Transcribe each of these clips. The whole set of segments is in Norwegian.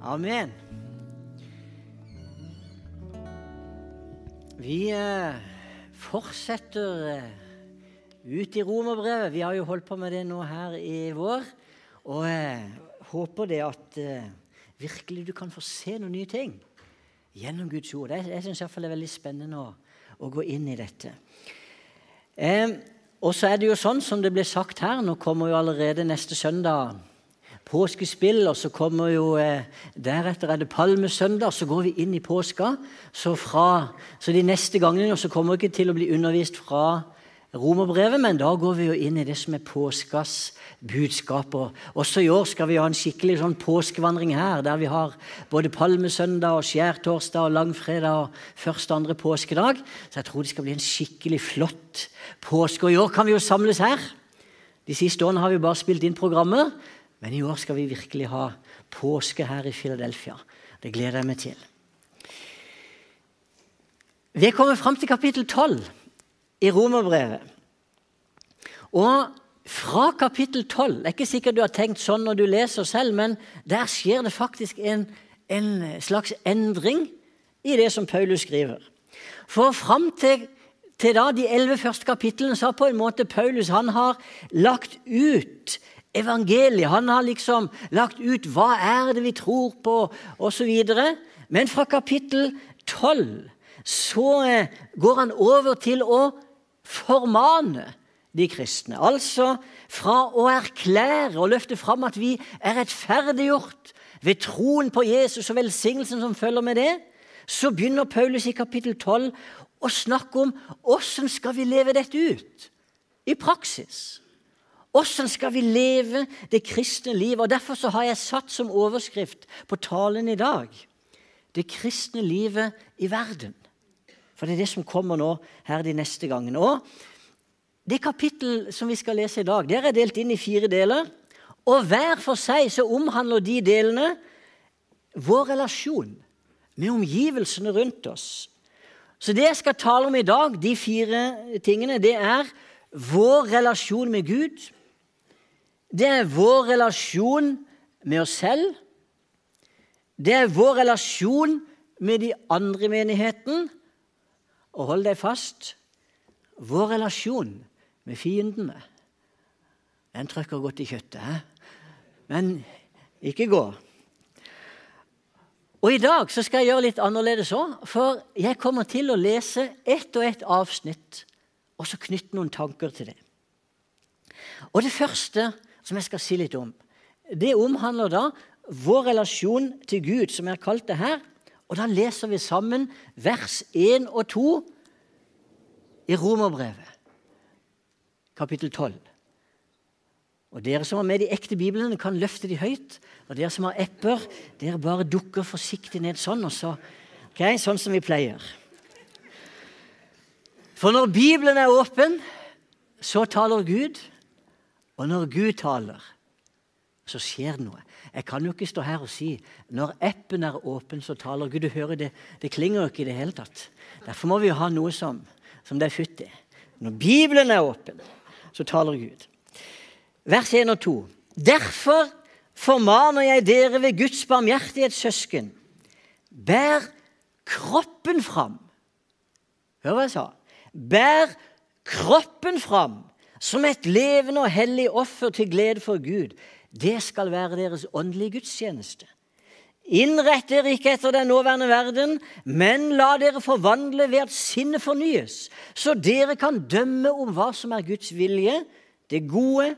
Amen. Vi eh, fortsetter eh, ut i romerbrevet. Vi har jo holdt på med det nå her i vår. Og håper det at eh, virkelig du kan få se noen nye ting gjennom Guds ord. Jeg, jeg syns det er veldig spennende å, å, gå inn i dette. Eh, og så er det jo sånn som det ble sagt her, nå kommer jo allerede neste søndag påskespill, og så kommer jo eh, Deretter er det palmesøndag, så går vi inn i påska. Så, fra, så de neste gangene så kommer vi ikke til å bli undervist fra romerbrevet, men da går vi jo inn i det som er påskas budskap. Og også i år skal vi ha en skikkelig sånn påskevandring her, der vi har både palmesøndag og skjærtorsdag og langfredag og første og andre påskedag. Så jeg tror det skal bli en skikkelig flott påske. Og i år kan vi jo samles her. De siste årene har vi bare spilt inn programmer. Men i år skal vi virkelig ha påske her i Philadelphia. Det gleder jeg meg til. Vi er kommet fram til kapittel 12 i Romerbrevet. Og fra kapittel 12 Det er ikke sikkert du har tenkt sånn når du leser selv, men der skjer det faktisk en, en slags endring i det som Paulus skriver. For fram til, til da, de elleve første kapitlene så har på en måte Paulus han har lagt ut evangeliet. Han har liksom lagt ut hva er det vi tror på, osv. Men fra kapittel 12 så eh, går han over til å formane de kristne. Altså fra å erklære og løfte fram at vi er rettferdiggjort ved troen på Jesus og velsignelsen som følger med det, så begynner Paulus i kapittel 12 å snakke om åssen skal vi leve dette ut i praksis. Hvordan skal vi leve det kristne livet? Og Derfor så har jeg satt som overskrift på talen i dag det kristne livet i verden. For det er det som kommer nå her de neste gangene. Og Det kapittel som vi skal lese i dag, det er delt inn i fire deler. Og hver for seg så omhandler de delene vår relasjon med omgivelsene rundt oss. Så det jeg skal tale om i dag, de fire tingene, det er vår relasjon med Gud det er vår relasjon med oss selv. Det er vår relasjon med de andre i menigheten. Og hold deg fast vår relasjon med fiendene. Den trykker godt i kjøttet, he? men ikke gå. Og I dag så skal jeg gjøre litt annerledes òg, for jeg kommer til å lese ett og ett avsnitt og så knytte noen tanker til det. Og Det første som jeg skal si litt om. Det omhandler da vår relasjon til Gud, som jeg har kalt det her. Og da leser vi sammen vers 1 og 2 i Romerbrevet, kapittel 12. Og Dere som har med de ekte biblene, kan løfte de høyt. Og dere som har epper, dere bare dukker forsiktig ned sånn, og så, okay, sånn som vi pleier. For når Bibelen er åpen, så taler Gud. Og når Gud taler, så skjer det noe. Jeg kan jo ikke stå her og si når appen er åpen, så taler Gud. Du hører det, det klinger jo ikke i det hele tatt. Derfor må vi ha noe som, som det er futt i. Når Bibelen er åpen, så taler Gud. Vers 1 og 2. Derfor formaner jeg dere ved Guds barmhjertighetssøsken. Bær kroppen fram. Hør hva jeg sa. Bær kroppen fram som et levende og hellig offer til glede for Gud. Det skal være deres åndelige gudstjeneste. Innrett dere ikke etter den nåværende verden, men la dere forvandle ved at sinnet fornyes, så dere kan dømme om hva som er Guds vilje, det gode,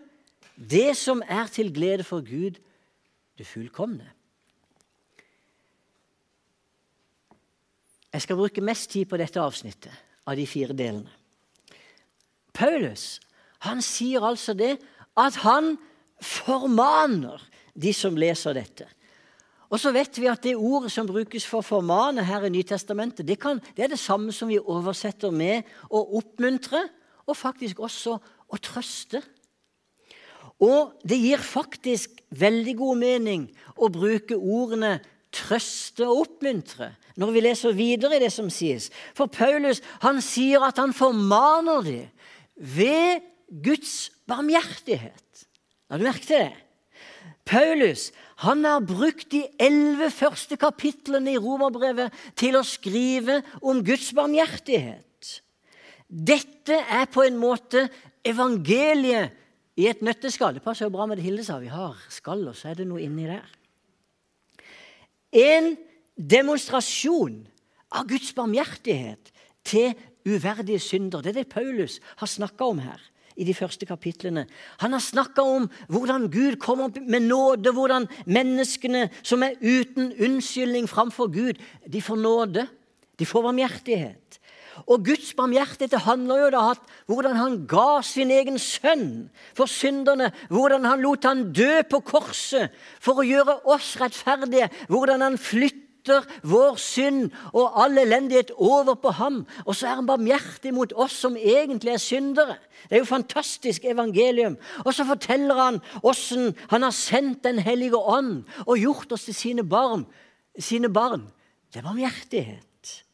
det som er til glede for Gud, det fullkomne. Jeg skal bruke mest tid på dette avsnittet av de fire delene. Paulus han sier altså det at han formaner de som leser dette. Og så vet vi at det ordet som brukes for formane her i Nytestamentet, det, kan, det er det samme som vi oversetter med å oppmuntre, og faktisk også å trøste. Og det gir faktisk veldig god mening å bruke ordene trøste og oppmuntre når vi leser videre i det som sies. For Paulus han sier at han formaner dem ved Guds barmhjertighet. Har du merket det? Paulus han har brukt de elleve første kapitlene i Romerbrevet til å skrive om Guds barmhjertighet. Dette er på en måte evangeliet i et nøtteskall. Det passer jo bra med det Hilde sa. Vi har skall, og så er det noe inni der. En demonstrasjon av Guds barmhjertighet til uverdige synder. Det er det Paulus har snakka om her i de første kapitlene. Han har snakka om hvordan Gud kommer med nåde, hvordan menneskene som er uten unnskyldning framfor Gud, de får nåde. De får barmhjertighet. Og Guds barmhjertighet handler jo da om hvordan han ga sin egen sønn for synderne. Hvordan han lot han dø på korset for å gjøre oss rettferdige. Hvordan han flytter vår synd og all elendighet over på ham. Og så er han barmhjertig mot oss som egentlig er syndere. Det er jo fantastisk evangelium. Og så forteller han hvordan han har sendt Den hellige ånd og gjort oss til sine barn. Sine barn. Det er barmhjertighet.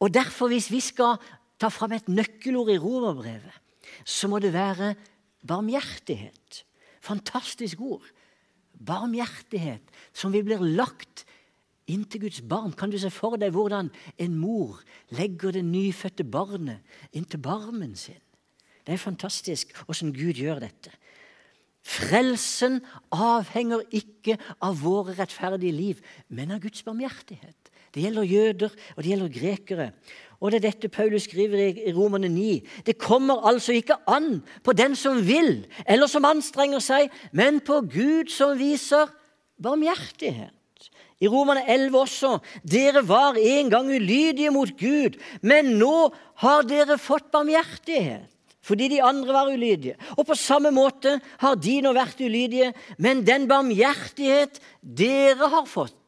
Og derfor, hvis vi skal ta fram et nøkkelord i romerbrevet, så må det være barmhjertighet. Fantastisk ord. Barmhjertighet som vi blir lagt inntil Guds barn. Kan du se for deg hvordan en mor legger det nyfødte barnet inntil barmen sin? Det er fantastisk hvordan Gud gjør dette. Frelsen avhenger ikke av våre rettferdige liv, men av Guds barmhjertighet. Det gjelder jøder, og det gjelder grekere. Og det er dette Paulus skriver i Romerne 9. Det kommer altså ikke an på den som vil, eller som anstrenger seg, men på Gud som viser barmhjertighet. I Romane 11 også. Dere var en gang ulydige mot Gud, men nå har dere fått barmhjertighet. Fordi de andre var ulydige. Og på samme måte har de nå vært ulydige, men den barmhjertighet dere har fått,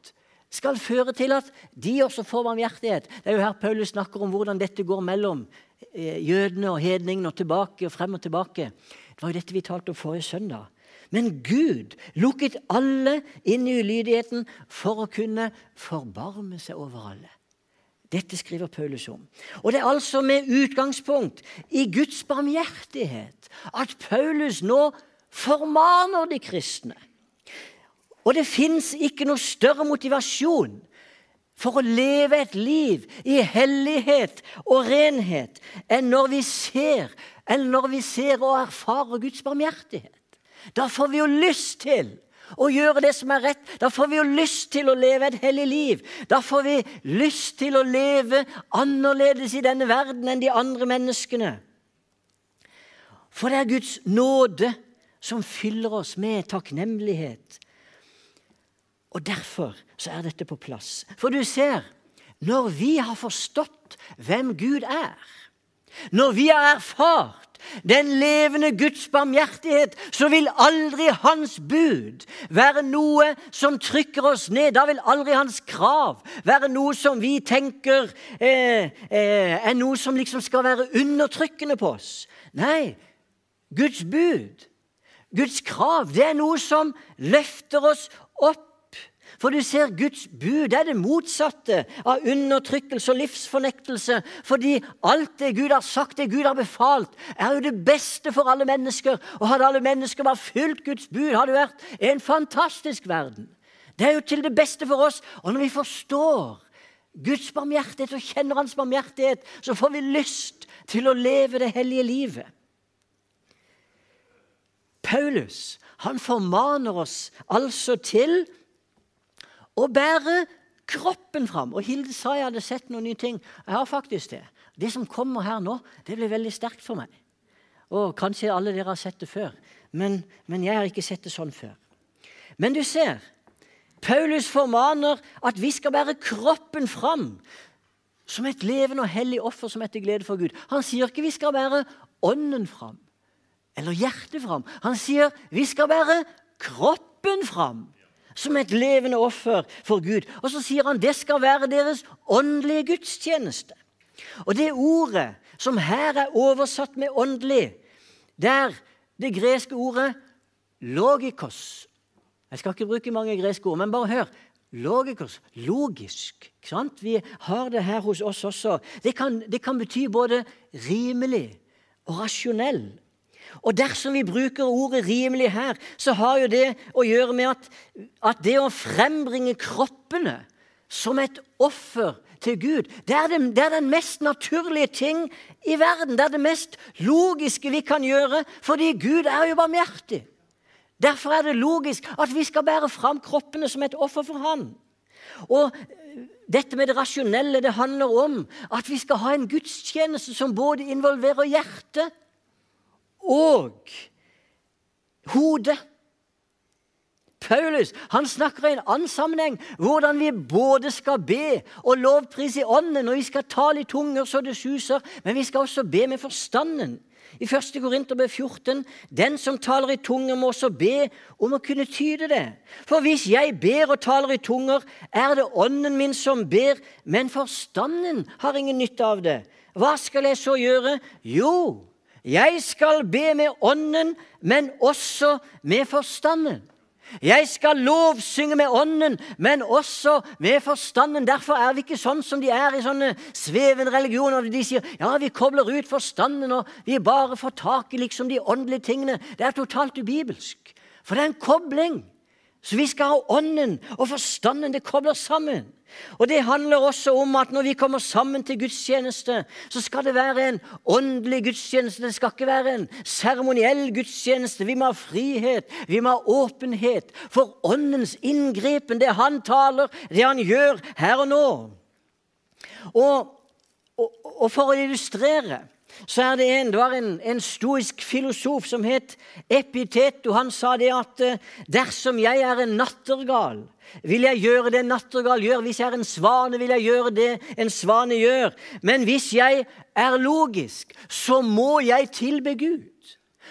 skal føre til at de også får barmhjertighet. Det er jo her Paulus snakker om hvordan dette går mellom eh, jødene og hedningene og tilbake og frem og tilbake. Det var jo dette vi talte om forrige søndag. Men Gud lukket alle inn i ulydigheten for å kunne forbarme seg over alle. Dette skriver Paulus om. Og Det er altså med utgangspunkt i Guds barmhjertighet at Paulus nå formaner de kristne. Og det fins ikke noe større motivasjon for å leve et liv i hellighet og renhet enn når vi ser, enn når vi ser og erfarer Guds barmhjertighet. Da får vi jo lyst til å gjøre det som er rett. Da får vi jo lyst til å leve et hellig liv. Da får vi lyst til å leve annerledes i denne verden enn de andre menneskene. For det er Guds nåde som fyller oss med takknemlighet. Og derfor så er dette på plass. For du ser, når vi har forstått hvem Gud er, når vi har erfart den levende Guds barmhjertighet, så vil aldri hans bud være noe som trykker oss ned. Da vil aldri hans krav være noe som vi tenker eh, eh, er noe som liksom skal være undertrykkende på oss. Nei, Guds bud, Guds krav, det er noe som løfter oss opp for du ser, Guds bud er det motsatte av undertrykkelse og livsfornektelse. Fordi alt det Gud har sagt, det Gud har befalt, er jo det beste for alle mennesker. Og hadde alle mennesker bare fulgt Guds bud, hadde det vært en fantastisk verden. Det er jo til det beste for oss. Og når vi forstår Guds barmhjertighet og kjenner Hans barmhjertighet, så får vi lyst til å leve det hellige livet. Paulus han formaner oss altså til å bære kroppen fram. Og Hilde sa jeg hadde sett noen nye ting. Jeg har faktisk det. Det som kommer her nå, det blir veldig sterkt for meg. Og kanskje alle dere har sett det før, men, men jeg har ikke sett det sånn før. Men du ser, Paulus formaner at vi skal bære kroppen fram som et levende og hellig offer som er til glede for Gud. Han sier ikke vi skal bære ånden fram eller hjertet fram. Han sier vi skal bære kroppen fram som et levende offer for Gud. Og så sier han det skal være deres åndelige gudstjeneste. Og det ordet som her er oversatt med åndelig, det er det greske ordet logikos. Jeg skal ikke bruke mange greske ord, men bare hør. Logikos, logisk. sant? Vi har det her hos oss også. Det kan, det kan bety både rimelig og rasjonell. Og dersom vi bruker ordet rimelig her, så har jo det å gjøre med at, at det å frembringe kroppene som et offer til Gud, det er, det, det er, den mest naturlige ting i verden. Det er det mest logiske vi kan gjøre, fordi Gud er jo barmhjertig. Derfor er det logisk at vi skal bære fram kroppene som et offer for Han. Og dette med det rasjonelle det handler om at vi skal ha en gudstjeneste som både involverer hjertet og hodet. Paulus han snakker i en annen sammenheng hvordan vi både skal be og lovprise i ånden, og vi skal tale i tunger så det suser, men vi skal også be med forstanden. I 1. Korinterbrev 14.: Den som taler i tunger, må også be om å kunne tyde det. For hvis jeg ber og taler i tunger, er det ånden min som ber, men forstanden har ingen nytte av det. Hva skal jeg så gjøre? Jo, jeg skal be med ånden, men også med forstanden. Jeg skal lovsynge med ånden, men også med forstanden. Derfor er vi ikke sånn som de er i sånne svevende religioner. De sier ja, vi kobler ut forstanden, og vi bare får tak i liksom de åndelige tingene. Det er totalt ubibelsk. For det er en kobling. Så vi skal ha ånden og forstanden. Det kobler sammen. Og Det handler også om at når vi kommer sammen til gudstjeneste, så skal det være en åndelig gudstjeneste. Det skal ikke være en seremoniell gudstjeneste. Vi må ha frihet, vi må ha åpenhet for åndens inngripen. Det han taler, det han gjør her og nå. Og, og, og for å illustrere så er det en, det var en, en stoisk filosof som het Epitet, og Han sa det at eh, dersom jeg er en nattergal, vil jeg gjøre det en nattergal gjør. Hvis jeg er en svane, vil jeg gjøre det en svane gjør. Men hvis jeg er logisk, så må jeg tilbe Gud.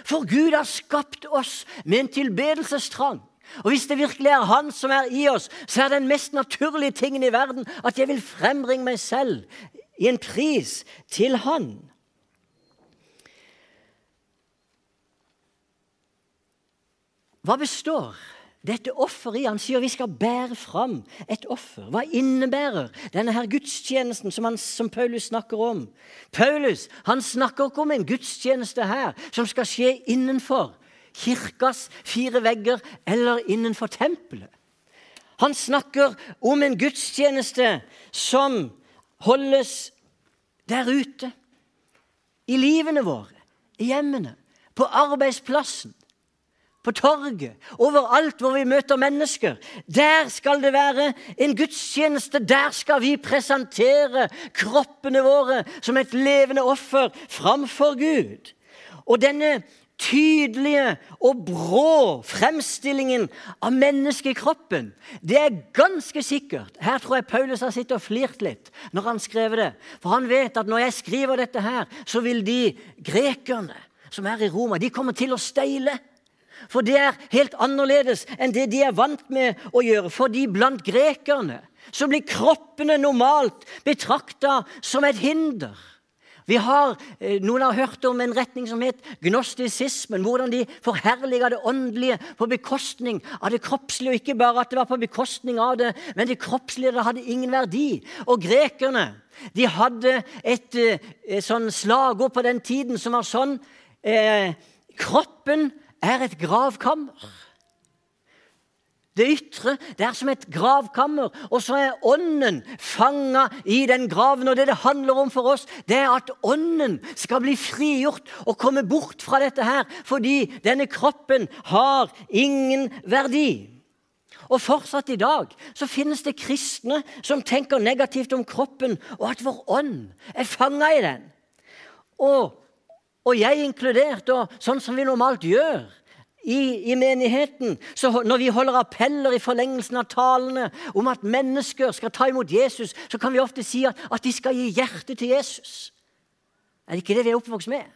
For Gud har skapt oss med en tilbedelsestrang. Og hvis det virkelig er Han som er i oss, så er den mest naturlige tingen i verden at jeg vil frembringe meg selv i en pris til Han. Hva består dette offeret i? Han sier vi skal bære fram et offer. Hva innebærer denne her gudstjenesten som, han, som Paulus snakker om? Paulus han snakker ikke om en gudstjeneste her som skal skje innenfor kirkas fire vegger eller innenfor tempelet. Han snakker om en gudstjeneste som holdes der ute. I livene våre, i hjemmene, på arbeidsplassen på torget, overalt hvor vi møter mennesker. Der skal det være en gudstjeneste. Der skal vi presentere kroppene våre som et levende offer framfor Gud. Og denne tydelige og brå fremstillingen av menneskekroppen, det er ganske sikkert Her tror jeg Paulus har sittet og flirt litt når han skrev det. For han vet at når jeg skriver dette her, så vil de grekerne som er i Roma, de kommer til å steile. For det er helt annerledes enn det de er vant med å gjøre. Fordi blant grekerne så blir kroppene normalt betrakta som et hinder. Vi har, eh, Noen har hørt om en retning som het gnostisismen. Hvordan de forherliga det åndelige på bekostning av det kroppslige. Og ikke bare at det var på bekostning av det, men det kroppslige det hadde ingen verdi. Og grekerne de hadde et, et et sånn slagord på den tiden som var sånn eh, Kroppen er et gravkammer. Det ytre det er som et gravkammer, og så er ånden fanga i den graven. Og det det handler om for oss, det er at ånden skal bli frigjort og komme bort fra dette her, fordi denne kroppen har ingen verdi. Og fortsatt i dag så finnes det kristne som tenker negativt om kroppen, og at vår ånd er fanga i den. Og og jeg inkludert, og sånn som vi normalt gjør i, i, menigheten. Så Når vi holder appeller i forlengelsen av talene om at mennesker skal ta imot Jesus, så kan vi ofte si at, at de skal gi hjertet til Jesus. Er det ikke det vi er oppvokst med?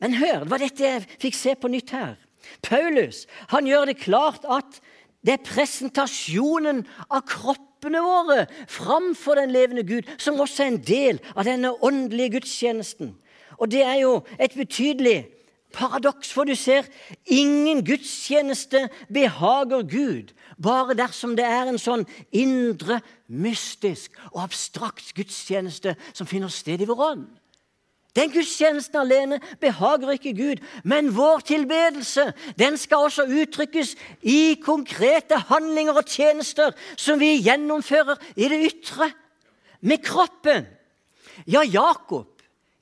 Men hør, det var dette jeg fikk se på nytt her. Paulus han gjør det klart at det er presentasjonen av kroppene våre framfor den levende Gud som også er en del av denne åndelige gudstjenesten. Og det er jo et betydelig paradoks, for du ser, ingen gudstjeneste behager Gud bare dersom det er en sånn indre, mystisk og abstrakt gudstjeneste som finner sted i vår ånd. Den gudstjenesten alene behager ikke Gud, men vår tilbedelse den skal også uttrykkes i konkrete handlinger og tjenester som vi gjennomfører i det ytre, med kroppen. Ja, Jakob,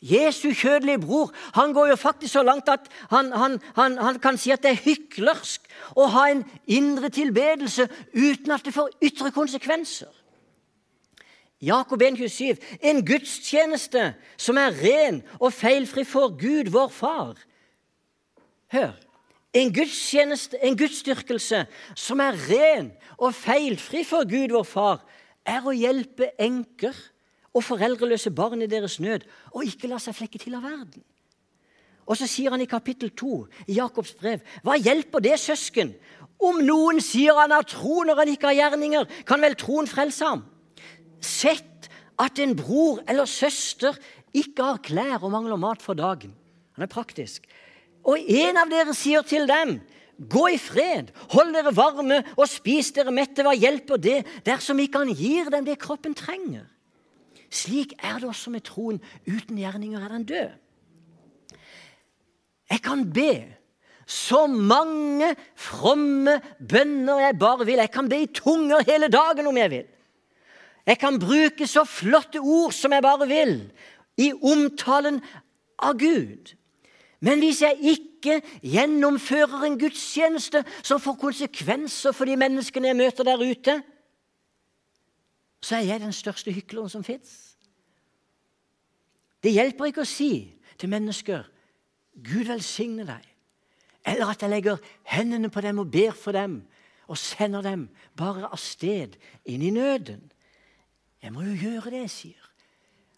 Jesu kjødelige bror, han går jo faktisk så langt at han, han, han, han kan si at det er hyklersk å ha en indre tilbedelse uten at det får ytre konsekvenser. Jakob 1,27.: En gudstjeneste som er ren og feilfri for Gud, vår Far. Hør. En gudstjeneste, en gudsdyrkelse som er ren og feilfri for Gud, vår Far, er å hjelpe enker og foreldreløse barn i deres nød, og ikke la seg flekke til av verden. Og så sier han i kapittel 2 i Jakobs brev.: Hva hjelper det, søsken? Om noen sier han har tro når han ikke har gjerninger, kan vel troen frelse ham? Sett at en bror eller søster ikke har klær og mangler mat for dagen. Han er praktisk. Og en av dere sier til dem, gå i fred, hold dere varme og spis dere mette. Hva hjelper det dersom ikke han gir dem det kroppen trenger? Slik er det også med troen. Uten gjerninger er den død. Jeg kan be så mange fromme bønner jeg bare vil. Jeg kan be i tunger hele dagen om jeg vil. Jeg kan bruke så flotte ord som jeg bare vil i omtalen av Gud. Men hvis jeg ikke gjennomfører en gudstjeneste som får konsekvenser for de menneskene jeg møter der ute, så er jeg den største hykleren som fins. Det hjelper ikke å si til mennesker 'Gud velsigne deg', eller at jeg legger hendene på dem og ber for dem og sender dem bare av sted inn i nøden. Jeg må jo gjøre det jeg sier.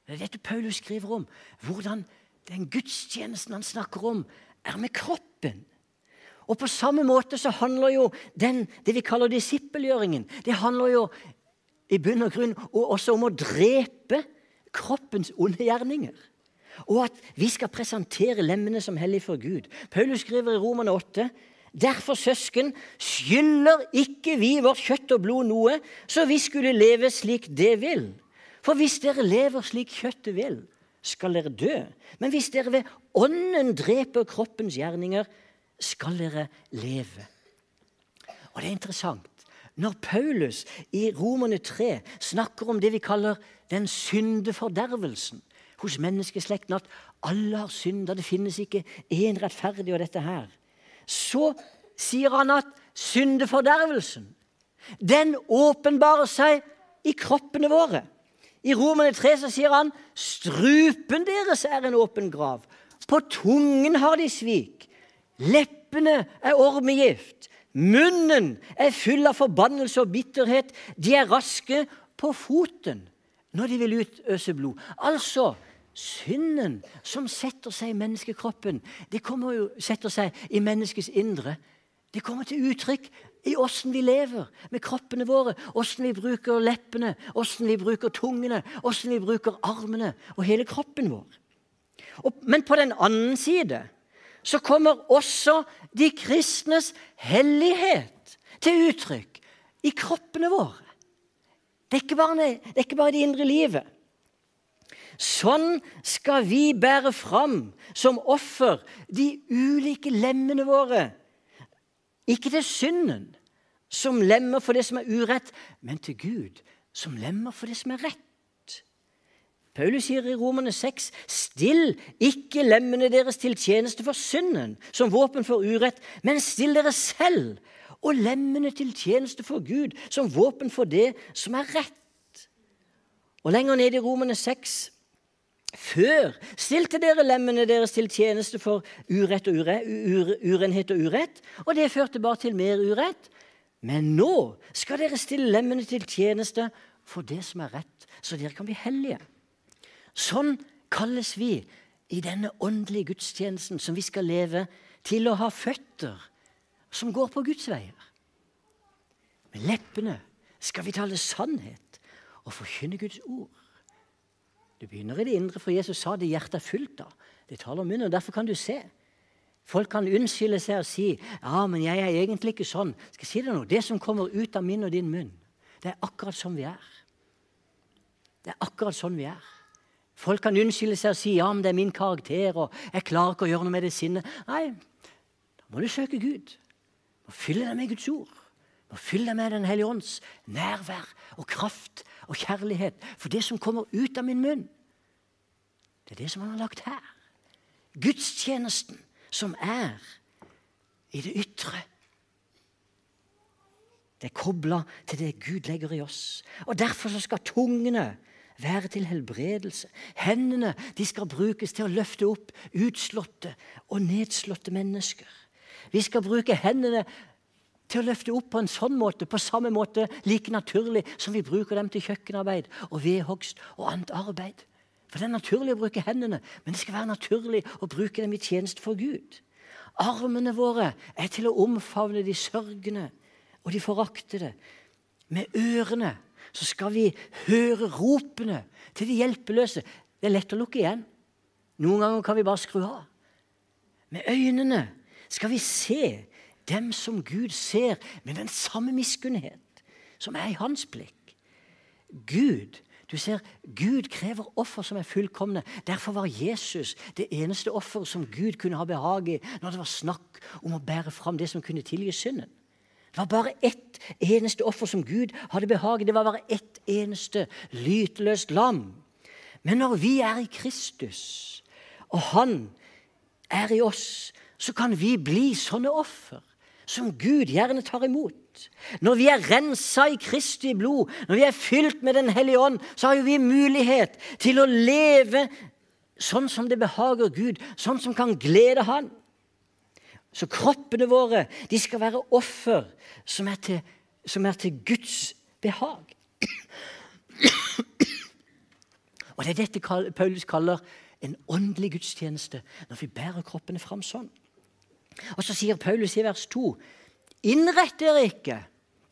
Det er dette Paulus skriver om. Hvordan den gudstjenesten han snakker om, er med kroppen. Og på samme måte så handler jo den, det vi kaller disippelgjøringen, det handler jo i bunn og grunn og også om å drepe kroppens onde gjerninger. Og at vi skal presentere lemmene som hellige for Gud. Paulus skriver i Romerne 8.: Derfor, søsken, skylder ikke vi vårt kjøtt og blod noe, så vi skulle leve slik det vil. For hvis dere lever slik kjøttet vil, skal dere dø. Men hvis dere ved ånden dreper kroppens gjerninger, skal dere leve. Og det er interessant. Når Paulus i Romerne 3 snakker om det vi kaller den syndefordervelsen hos menneskeslekten, at alle har synda, det finnes ikke én rettferdig og dette her, så sier han at syndefordervelsen den åpenbarer seg i kroppene våre. I Romerne 3 så sier han strupen deres er en åpen grav. På tungen har de svik. Leppene er ormegift. Munnen er full av forbannelse og bitterhet. De er raske på foten når de vil utøse blod. Altså, synden som setter seg i menneskekroppen, det kommer jo, setter seg i menneskets indre. Det kommer til uttrykk i åssen vi lever med kroppene våre, åssen vi bruker leppene, åssen vi bruker tungene, åssen vi bruker armene og hele kroppen vår. Og, men på den annen side så kommer også de kristnes hellighet til uttrykk i kroppene våre. Det er bare det, er ikke bare det indre livet. Sånn skal vi bære fram som offer de ulike lemmene våre. Ikke til synden, som lemmer for det som er urett, men til Gud, som lemmer for det som er rett. Paulus sier i Romerne 6.: Still ikke lemmene deres til tjeneste for synden, som våpen for urett, men still dere selv og lemmene til tjeneste for Gud, som våpen for det som er rett. Og lenger ned i Romerne 6 før stilte dere lemmene deres til tjeneste for urett og ure, ure, urenhet og urett, og det førte bare til mer urett. Men nå skal dere stille lemmene til tjeneste for det som er rett, så dere kan bli hellige. Sånn kalles vi i denne åndelige gudstjenesten som vi skal leve, til å ha føtter som går på Guds veier. Med leppene skal vi tale sannhet og forkynne Guds ord. Det begynner i det indre, for Jesus sa det hjertet er fullt av. Det taler om munnen, og Derfor kan du se. Folk kan unnskylde seg og si ja, men jeg er egentlig ikke sånn. Skal jeg si Det noe? Det som kommer ut av min og din munn, det er akkurat sånn vi er. Det er akkurat sånn vi er. Folk kan unnskylde seg og si ja, men det er min karakter, og jeg klarer ikke å gjøre noe med det sinnet. Nei, da må du søke Gud. Du må fylle deg med Guds ord. Du må fylle deg med Den hellige ånds nærvær og kraft og kjærlighet. For det som kommer ut av min munn, det er det som han har lagt her. Gudstjenesten som er i det ytre. Det er kobla til det Gud legger i oss. Og Derfor skal tungene være til helbredelse. Hendene de skal brukes til å løfte opp utslåtte og nedslåtte mennesker. Vi skal bruke hendene til å løfte opp på en sånn måte, på samme måte, like naturlig som vi bruker dem til kjøkkenarbeid og vedhogst og annet arbeid. For det er naturlig å bruke hendene, men det skal være naturlig å bruke dem i tjeneste for Gud. Armene våre er til å omfavne de sørgende og de foraktede. Med ørene så skal vi høre ropene til de hjelpeløse. Det er lett å lukke igjen. Noen ganger kan vi bare skru av. Med øynene skal vi se dem som Gud ser, med den samme miskunnhet som er i hans blikk. Gud du ser, Gud krever offer som er fullkomne. Derfor var Jesus det eneste offer som Gud kunne ha behag i når det var snakk om å bære fram det som kunne tilgi synden. Det var bare ett eneste offer som Gud hadde behag i. Det var bare ett eneste lyteløst lam. Men når vi er i Kristus, og Han er i oss, så kan vi bli sånne offer som Gud gjerne tar imot. Når vi er rensa i Kristi blod, når vi er fylt med Den hellige ånd, så har vi mulighet til å leve sånn som det behager Gud, sånn som kan glede Han. Så kroppene våre de skal være offer som er til, som er til Guds behag. Og Det er dette Paulus kaller en åndelig gudstjeneste, når vi bærer kroppene fram sånn. Og Så sier Paulus i vers 2.: Innrett dere ikke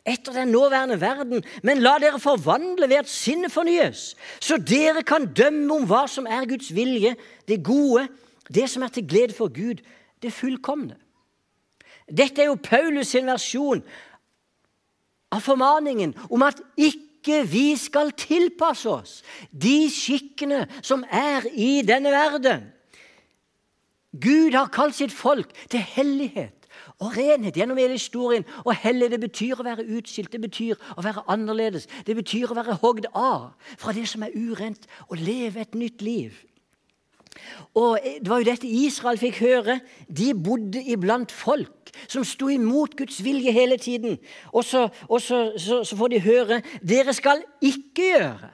etter den nåværende verden, men la dere forvandle ved at sinnet fornyes, så dere kan dømme om hva som er Guds vilje, det gode, det som er til glede for Gud, det fullkomne. Dette er jo Paulus sin versjon av formaningen om at ikke vi skal tilpasse oss de skikkene som er i denne verden. Gud har kalt sitt folk til hellighet og renhet gjennom hele historien. Og hellig det betyr å være utskilt, det betyr å være annerledes. Det betyr å være hogd av fra det som er urent, og leve et nytt liv. Og Det var jo dette Israel fikk høre. De bodde iblant folk som sto imot Guds vilje hele tiden. Og så, og så, så, så får de høre dere skal ikke gjøre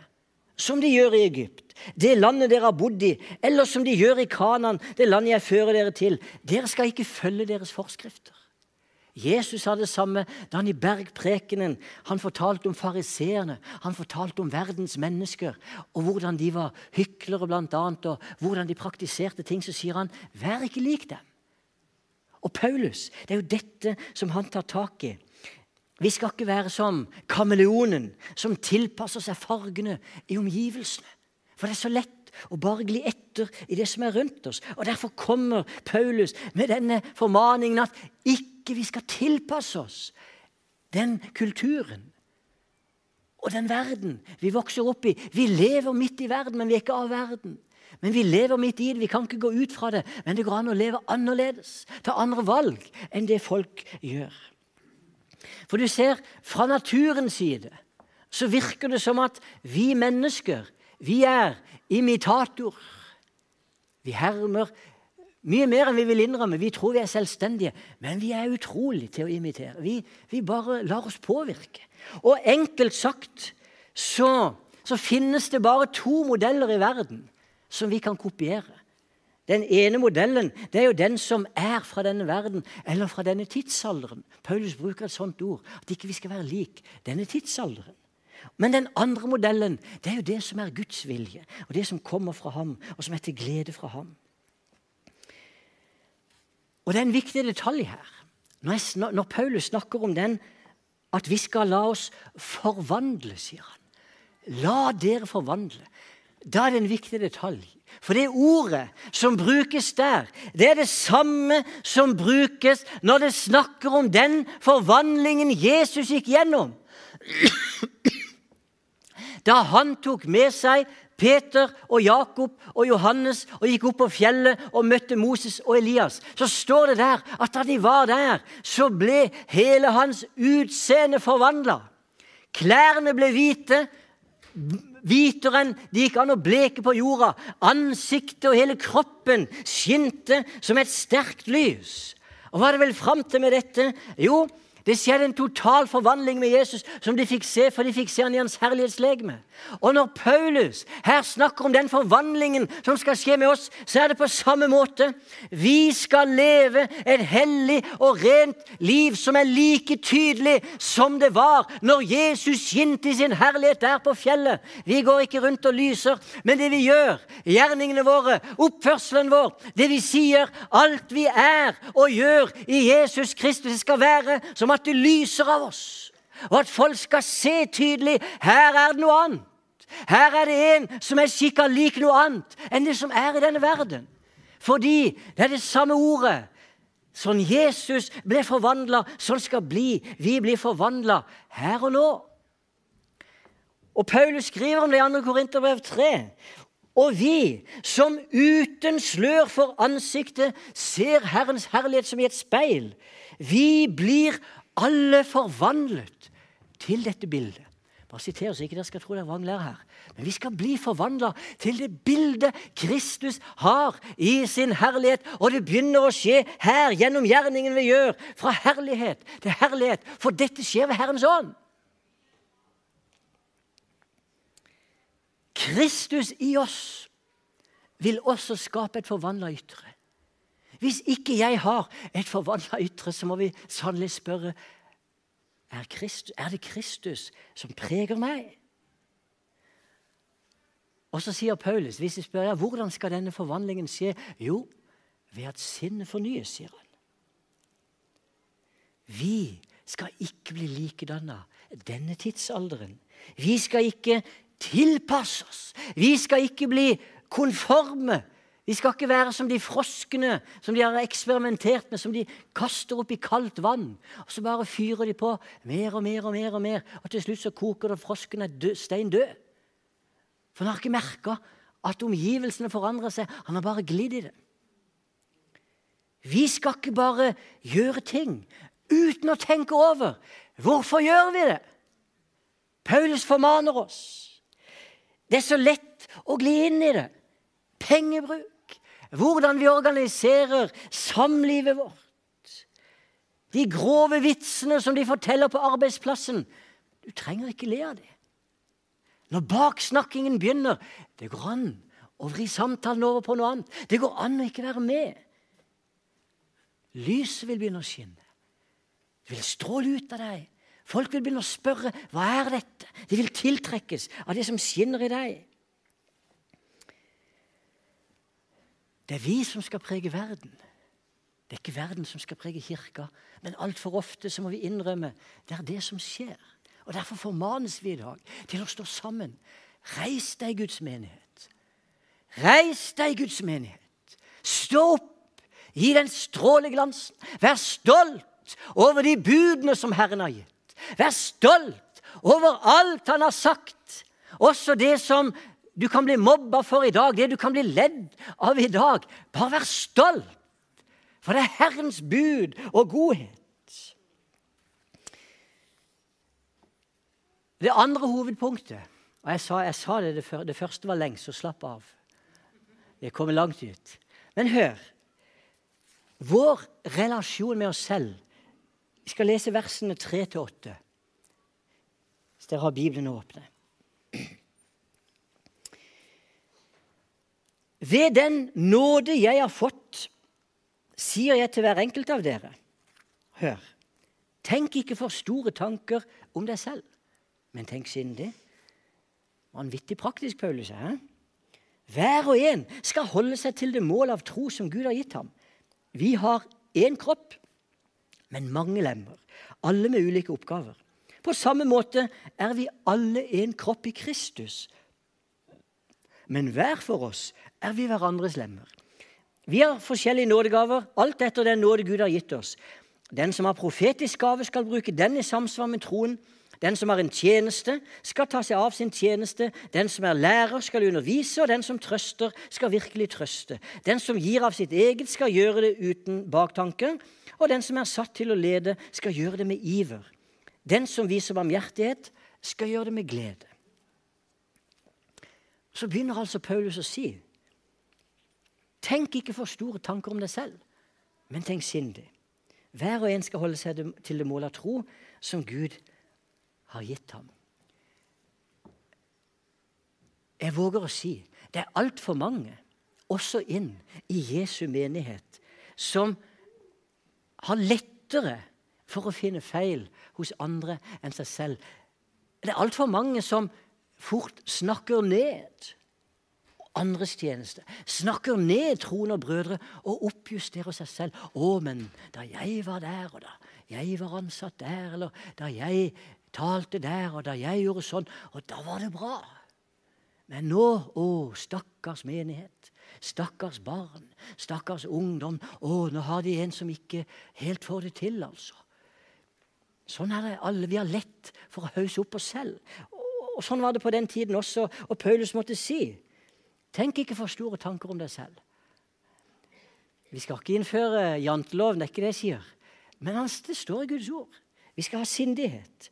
som de gjør i Egypt, det landet dere har bodd i, eller som de gjør i Kanan, det landet jeg fører dere til. Dere skal ikke følge deres forskrifter. Jesus sa det samme da han i bergprekenen han fortalte om fariseerne. Han fortalte om verdens mennesker og hvordan de var hyklere, blant annet, og hvordan de praktiserte ting. Så sier han, 'Vær ikke lik dem'. Og Paulus, det er jo dette som han tar tak i. Vi skal ikke være som kameleonen som tilpasser seg fargene i omgivelsene. For det er så lett og bare gli etter i det som er rundt oss. Og Derfor kommer Paulus med denne formaningen at ikke vi skal tilpasse oss den kulturen og den verden vi vokser opp i. Vi lever midt i verden, men vi er ikke av verden. Men vi lever midt i det. Vi kan ikke gå ut fra det. Men det går an å leve annerledes, ta andre valg enn det folk gjør. For du ser, fra naturens side så virker det som at vi mennesker vi er imitator. Vi hermer mye mer enn vi vil innrømme. Vi tror vi er selvstendige, men vi er utrolig til å imitere. Vi, vi bare lar oss påvirke. Og enkelt sagt så, så, finnes det bare to modeller i verden som vi kan kopiere. Den ene modellen det er jo den som er fra denne verden eller fra denne tidsalderen. Paulus bruker et sånt ord, at ikke vi skal være lik denne tidsalderen. Men den andre modellen det er jo det som er Guds vilje, og det som kommer fra ham, og som er til glede fra ham. Og det er en viktig detalj her. Når, jeg, når Paulus snakker om den, at vi skal la oss forvandle, sier han. La dere forvandle. Da er det en viktig detalj. For det ordet som brukes der, det er det samme som brukes når det snakker om den forvandlingen Jesus gikk gjennom da han tok med seg Peter og Jakob og Johannes og gikk opp på fjellet og møtte Moses og Elias, så står det der at da de var der, så ble hele hans utseende forvandla. Klærne ble hvite, hvitere enn det gikk an å bleke på jorda. Ansiktet og hele kroppen skinte som et sterkt lys. Og Hva er det vel fram til med dette? Jo, det skjedde en total forvandling med Jesus som de fikk se, for de fikk se han i hans herlighetslegeme. Og når Paulus her snakker om den forvandlingen som skal skje med oss, så er det på samme måte. Vi skal leve et hellig og rent liv som er like tydelig som det var når Jesus skinte i sin herlighet der på fjellet. Vi går ikke rundt og lyser, men det vi gjør, gjerningene våre, oppførselen vår, det vi sier, alt vi er og gjør i Jesus Kristus, skal være som at det lyser av oss, og at folk skal se tydelig her er det noe annet. Her er det en som er skikka lik noe annet enn det som er i denne verden. Fordi det er det samme ordet. Sånn Jesus ble forvandla, sånn skal bli. Vi blir forvandla her og nå. Og Paulus skriver om det i 2. Korinterbrev 3. Og vi som uten slør for ansiktet ser Herrens herlighet som i et speil, vi blir alle forvandlet til dette bildet. Bare siter så ikke dere skal tro det er vranglære her. Men vi skal bli forvandla til det bildet Kristus har i sin herlighet. Og det begynner å skje her gjennom gjerningen vi gjør. Fra herlighet til herlighet. For dette skjer ved Herrens ånd. Kristus i oss vil også skape et forvandla ytre. Hvis ikke jeg har et forvandla ytre, så må vi sannelig spørre er, Christus, er det Kristus som preger meg. Og så sier Paulus, hvis jeg spør ja, hvordan skal denne forvandlingen skje, jo, ved at sinnet fornyes, sier han. Vi skal ikke bli likedanna denne tidsalderen. Vi skal ikke tilpasse oss. Vi skal ikke bli konforme vi skal ikke være som de froskene som de har eksperimentert med, som de kaster opp i kaldt vann. Og Så bare fyrer de på mer og mer og mer, og mer, og til slutt så koker det frosken er stein død. For han har ikke merka at omgivelsene forandrer seg. Han har bare glidd i det. Vi skal ikke bare gjøre ting uten å tenke over hvorfor gjør vi det. Paulus formaner oss. Det er så lett å gli inn i det. Pengebruk. Hvordan vi organiserer samlivet vårt. De grove vitsene som de forteller på arbeidsplassen. Du trenger ikke le av det. Når baksnakkingen begynner Det går an å vri samtalen over på noe annet. Det går an å ikke være med. Lyset vil begynne å skinne. Det vil stråle ut av deg. Folk vil begynne å spørre hva er dette? De vil tiltrekkes av det som skinner i deg. Det er vi som skal prege verden. Det er ikke verden som skal prege kirka. Men altfor ofte så må vi innrømme det er det som skjer. Og Derfor formanes vi i dag til å stå sammen. Reis deg, Guds menighet. Reis deg, Guds menighet. Stå opp i den stråleglansen. Vær stolt over de budene som Herren har gitt. Vær stolt over alt Han har sagt. Også det som du kan bli mobba for i dag, det du kan bli ledd av i dag. Bare vær stolt, for det er Herrens bud og godhet. Det andre hovedpunktet og Jeg sa, jeg sa det, det, det første var lengst, så slapp av. Det kommer langt ut. Men hør. Vår relasjon med oss selv Vi skal lese versene 3-8. Hvis dere har Bibelen åpne. Ved den nåde jeg har fått, sier jeg til hver enkelt av dere Hør. Tenk ikke for store tanker om deg selv, men tenk sindig. Vanvittig praktisk, Paulus. He? Hver og en skal holde seg til det mål av tro som Gud har gitt ham. Vi har én kropp, men mange lemmer, alle med ulike oppgaver. På samme måte er vi alle en kropp i Kristus, men hver for oss er vi hverandres lemmer. Vi har forskjellige nådegaver, alt etter den nåde Gud har gitt oss. Den som har profetisk gave, skal bruke den i samsvar med troen. Den som har en tjeneste, skal ta seg av sin tjeneste. Den som er lærer, skal undervise, og den som trøster, skal virkelig trøste. Den som gir av sitt eget, skal gjøre det uten baktanke. Og den som er satt til å lede, skal gjøre det med iver. Den som viser barmhjertighet, skal gjøre det med glede. Så begynner altså Paulus å si Tenk ikke for store tanker om deg selv, men tenk sindig. Hver og en skal holde seg til det målet av tro som Gud har gitt ham. Jeg våger å si det er altfor mange, også inn i Jesu menighet, som har lettere for å finne feil hos andre enn seg selv. Det er altfor mange som fort snakker ned andres tjeneste. Snakker ned troen og brødre og oppjusterer seg selv. 'Å, men da jeg var der, og da jeg var ansatt der, eller da jeg talte der, og da jeg gjorde sånn, og da var det bra.' Men nå, å, stakkars menighet, stakkars barn, stakkars ungdom. Å, nå har de en som ikke helt får det til, altså. Sånn er det alle. Vi har lett for å hause opp oss selv. Og Sånn var det på den tiden også, og Paulus måtte si Tenk ikke for store tanker om deg selv. Vi skal ikke innføre janteloven, det er ikke det jeg sier. Men det står i Guds ord. Vi skal ha sindighet.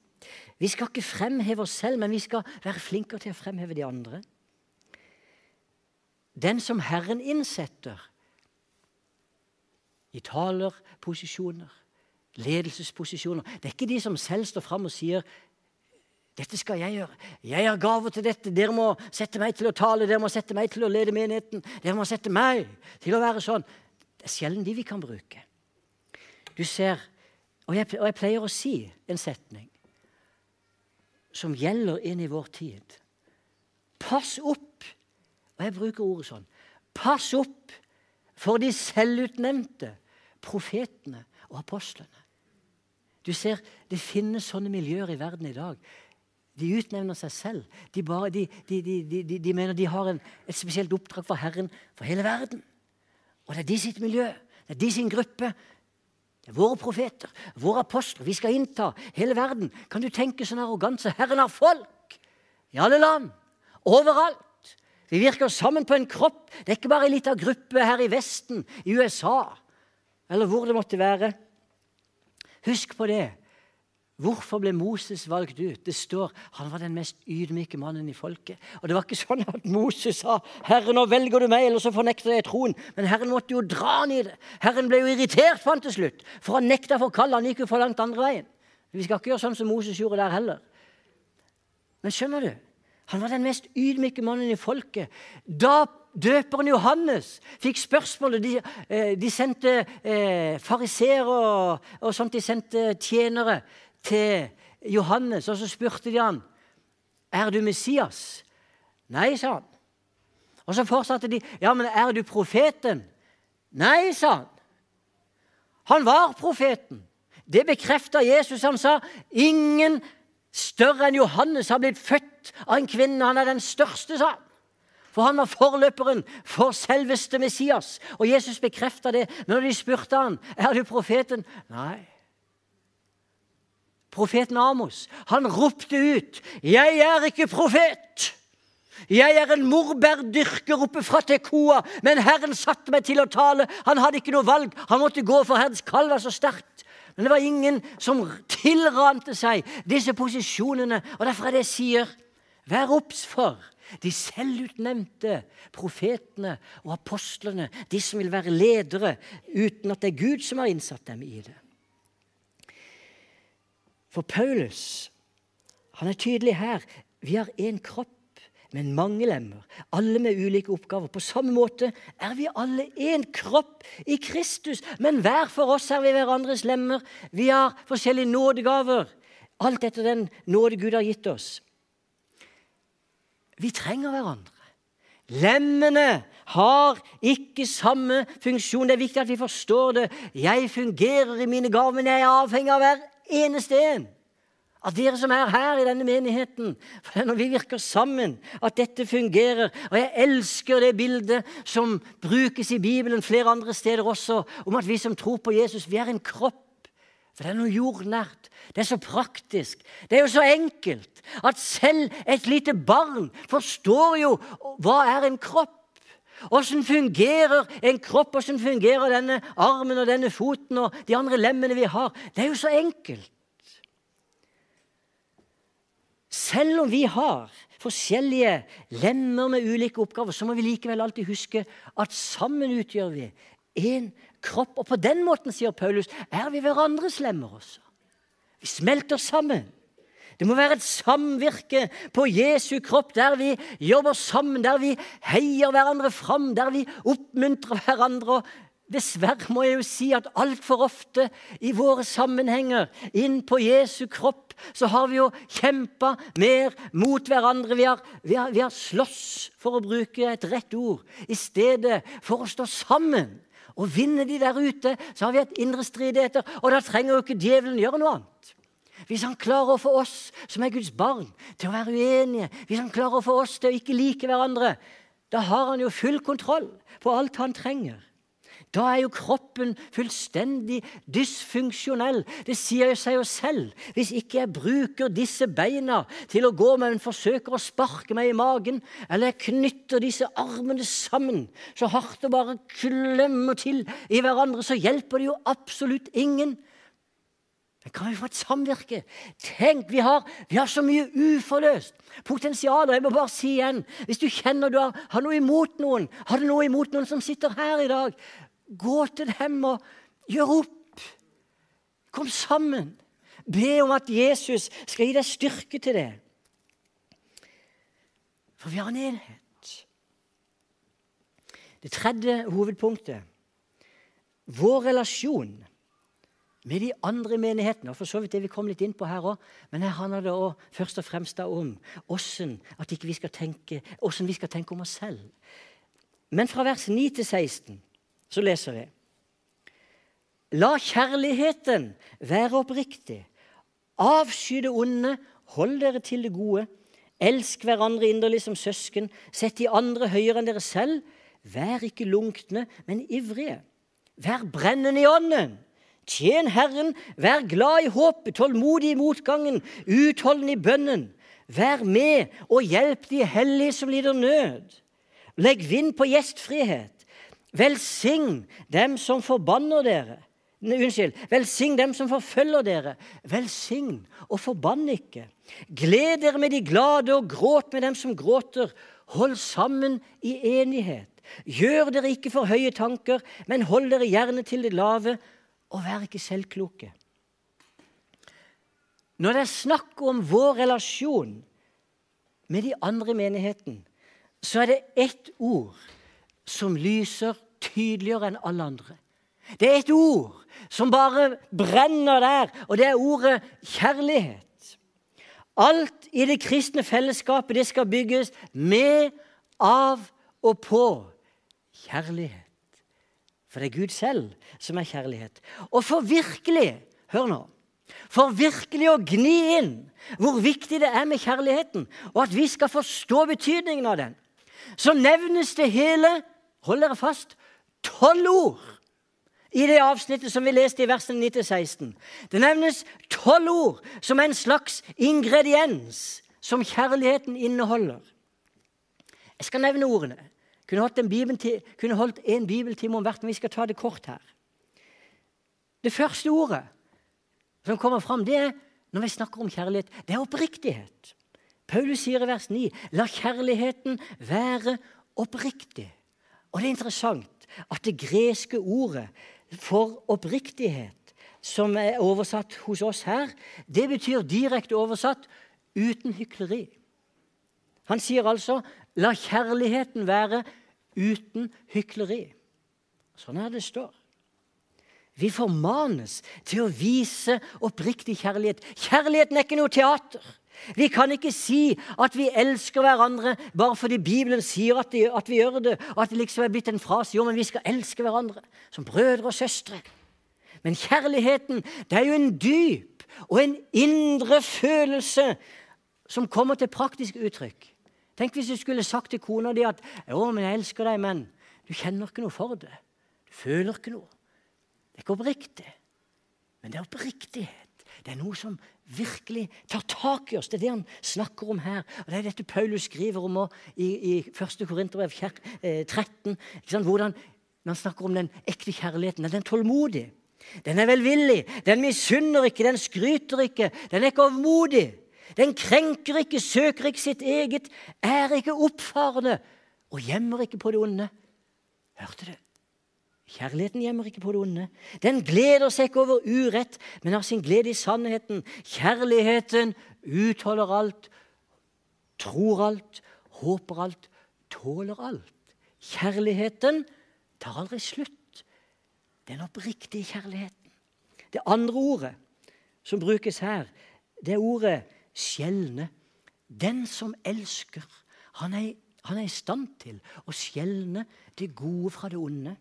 Vi skal ikke fremheve oss selv, men vi skal være flinkere til å fremheve de andre. Den som Herren innsetter i talerposisjoner, ledelsesposisjoner Det er ikke de som selv står fram og sier dette skal jeg gjøre. Jeg har gaver til dette. Dere må sette meg til å tale, dere må sette meg til å lede menigheten. Dere må sette meg til å være sånn. Det er sjelden de vi kan bruke. Du ser, og jeg, og jeg pleier å si en setning som gjelder inn i vår tid. Pass opp, og jeg bruker ordet sånn, pass opp for de selvutnevnte profetene og apostlene. Du ser, Det finnes sånne miljøer i verden i dag de utnevner seg selv. De, bare, de, de, de mener de har en, et spesielt oppdrag for Herren for hele verden. Og det er de sitt miljø, det er de sin gruppe. Det er våre profeter, våre apostler. Vi skal innta hele verden. Kan du tenke sånn arroganse? Herren har folk i alle land, overalt. Vi virker sammen på en kropp. Det er ikke bare en liten gruppe her i Vesten, i USA, eller hvor det måtte være. Husk på det. Hvorfor ble Moses valgt ut? Det står han var den mest ydmyke mannen i folket. Og Det var ikke sånn at Moses sa 'Herre, nå velger du meg, eller så fornekter jeg troen'. Men Herren måtte jo dra han i det. Herren ble jo irritert på han til slutt, for han nekta for kallet. Han gikk jo for langt andre veien. Vi skal ikke gjøre sånn som Moses gjorde der heller. Men skjønner du? Han var den mest ydmyke mannen i folket. Da døperen Johannes fikk spørsmålet De, eh, de sendte eh, fariseere og, og sånt, de sendte tjenere til Johannes, og så spurte de han, 'Er du Messias?' 'Nei', sa han. Og så fortsatte de, 'Ja, men er du profeten?' 'Nei', sa han. Han var profeten. Det bekrefta Jesus. Han sa, 'Ingen større enn Johannes har blitt født av en kvinne.' 'Han er den største', sa han. For han var forløperen for selveste Messias. Og Jesus bekrefta det. Når de spurte han, 'Er du profeten?' Nei profeten Amos. Han ropte ut 'Jeg er ikke profet'. Jeg er en morbærdyrker oppe fra Tekoa, men Herren satte meg til å tale. Han hadde ikke noe valg. Han måtte gå, for Herrens kall var så sterkt. Men det var ingen som tilrante seg disse posisjonene. Og Derfor er det jeg sier, vær obs for de selvutnevnte profetene og apostlene, de som vil være ledere uten at det er Gud som har innsatt dem i det. For Paulus han er tydelig her. Vi har én kropp, men mange lemmer, alle med ulike oppgaver. På samme måte er vi alle én kropp i Kristus, men hver for oss er vi hverandres lemmer. Vi har forskjellige nådegaver, alt etter den nåde Gud har gitt oss. Vi trenger hverandre. Lemmene har ikke samme funksjon. Det er viktig at vi forstår det. Jeg fungerer i mine gaver, men jeg er avhengig av hver eneste en av dere som er her i denne menigheten. For det er når vi virker sammen, at dette fungerer. Og jeg elsker det bildet som brukes i Bibelen flere andre steder også, om at vi som tror på Jesus, vi er en kropp For det er noe jordnært. Det er så praktisk. Det er jo så enkelt at selv et lite barn forstår jo hva er en kropp. Åssen fungerer en kropp, åssen fungerer denne armen og denne foten og de andre lemmene vi har? Det er jo så enkelt. Selv om vi har forskjellige lemmer med ulike oppgaver, så må vi likevel alltid huske at sammen utgjør vi én kropp. Og på den måten, sier Paulus, er vi hverandres lemmer også. Vi smelter sammen. Det må være et samvirke på Jesu kropp, der vi jobber sammen, der vi heier hverandre fram, der vi oppmuntrer hverandre. Dessverre må jeg jo si at altfor ofte i våre sammenhenger inn på Jesu kropp så har vi jo kjempa mer mot hverandre. Vi har, vi, har, vi har slåss, for å bruke et rett ord, i stedet for å stå sammen. Og vinner de der ute, så har vi hatt indre stridigheter, og da trenger jo ikke djevelen gjøre noe annet. Hvis han klarer å få oss som er Guds barn, til å være uenige, hvis han klarer å få oss til å ikke like hverandre, da har han jo full kontroll på alt han trenger. Da er jo kroppen fullstendig dysfunksjonell. Det sier seg jo selv. Hvis ikke jeg bruker disse beina til å gå med, men forsøker å sparke meg i magen, eller jeg knytter disse armene sammen så hardt og bare klemmer til i hverandre, så hjelper det jo absolutt ingen. Men kan vi få et samvirke? Tenk, vi har, vi har så mye uforløst potensial. Jeg må bare si igjen, hvis du kjenner du har, har noe imot noen, har du noe imot noen som sitter her i dag, Gå til dem og gjør opp. Kom sammen. Be om at Jesus skal gi deg styrke til det. For vi har en enhet. Det tredje hovedpunktet vår relasjon med de andre menighetene. og for så vidt det vi kom litt inn på her også, Men her handler det også først og fremst om hvordan, vi skal tenke, vi skal tenke om oss selv. Men fra vers 9 til 16 så leser vi La kjærligheten være oppriktig. Avsky det onde, hold dere til det gode. Elsk hverandre inderlig som søsken. Sett de andre høyere enn dere selv. Vær ikke lunkne, men ivrige. Vær brennende i ånden. Tjen Herren, vær glad i håpet, tålmodig i motgangen, utholden i bønnen. Vær med og hjelp de hellige som lider nød. Legg vind på gjestfrihet. Velsign dem som forbanner dere. Unnskyld. Velsign dem som forfølger dere. Velsign og forbann ikke. Gled dere med de glade og gråt med dem som gråter. Hold sammen i enighet. Gjør dere ikke for høye tanker, men hold dere gjerne til det lave, og vær ikke selvkloke. Når det er snakk om vår relasjon med de andre i menigheten, så er det ett ord som lyser tydeligere enn alle andre. Det er et ord som bare brenner der, og det er ordet kjærlighet. Alt i det kristne fellesskapet det skal bygges med, av og på kjærlighet. For det er Gud selv som er kjærlighet. Og for virkelig, hør nå For virkelig å gni inn hvor viktig det er med kjærligheten, og at vi skal forstå betydningen av den, så nevnes det hele hold dere fast tolv ord i det avsnittet som vi leste i versene 9-16. Det nevnes tolv ord som en slags ingrediens som kjærligheten inneholder. Jeg skal nevne ordene. Kunne holdt en, bibeltime, kunne holdt en bibeltime om hvert, men vi skal ta det kort her. Det første ordet som kommer fram, det er når vi snakker om kjærlighet, det er oppriktighet. Paulus sier i vers 9.: La kjærligheten være oppriktig. Og det er interessant at det greske ordet for oppriktighet, som er oversatt hos oss her, det betyr direkte oversatt uten hykleri. Han sier altså 'la kjærligheten være uten hykleri'. Sånn er det står. Vi formanes til å vise oppriktig kjærlighet. Kjærligheten er ikke noe teater. Vi kan ikke si at vi elsker hverandre bare fordi Bibelen sier at, de, at vi gjør det, og at det liksom er blitt en frase. Jo, men vi skal elske hverandre som brødre og søstre. Men kjærligheten, det er jo en dyp og en indre følelse som kommer til praktisk uttrykk. Tenk hvis du skulle sagt til kona di at 'Jo, men jeg elsker deg', men du kjenner ikke noe for det. Du føler ikke noe. Det er ikke oppriktig. Men det er oppriktighet. Det er noe som virkelig tar tak i oss. Det er det han snakker om her. Og Det er dette Paulus skriver om i, i 1. Korinterbrev 13. Eh, Hvordan, når han snakker om den ekte kjærligheten. Den er tålmodig. Den er velvillig. Den misunner ikke, den skryter ikke. Den er ikke avmodig. Den krenker ikke, søker ikke sitt eget, er ikke oppfarende og gjemmer ikke på det onde. Hørte du? Kjærligheten gjemmer ikke på det onde. Den gleder seg ikke over urett, men har sin glede i sannheten. Kjærligheten utholder alt, tror alt, håper alt, tåler alt. Kjærligheten tar aldri slutt. Den oppriktige kjærligheten. Det andre ordet som brukes her, det er ordet skjelne. Den som elsker, han er, han er i stand til å skjelne det gode fra det onde.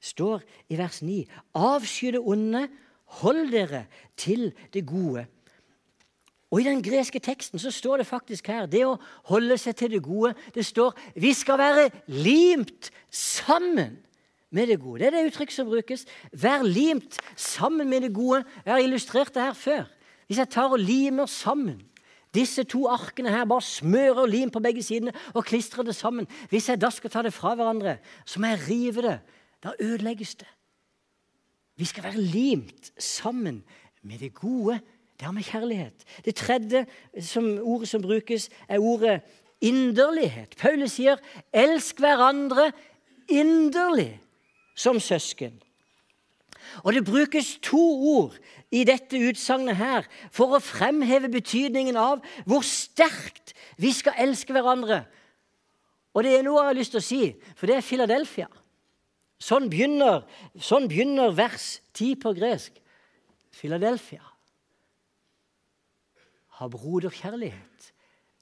står i vers 9.: Avsky det onde, hold dere til det gode. Og I den greske teksten så står det faktisk her det å holde seg til det gode. Det står vi skal være limt sammen med det gode. Det er det uttrykk som brukes. Vær limt sammen med det gode. Jeg har illustrert det her før. Hvis jeg tar og limer sammen disse to arkene her, bare smører lim på begge sidene og klistrer det sammen Hvis jeg da skal ta det fra hverandre, så må jeg rive det. Da ødelegges det. Vi skal være limt sammen med det gode. Det har med kjærlighet. Det tredje som ordet som brukes, er ordet inderlighet. Paulus sier 'elsk hverandre inderlig' som søsken. Og Det brukes to ord i dette utsagnet her for å fremheve betydningen av hvor sterkt vi skal elske hverandre. Og det er noe jeg har lyst til å si, for det er Philadelphia. Sånn begynner, sånn begynner vers 10 på gresk. Philadelphia Ha broderkjærlighet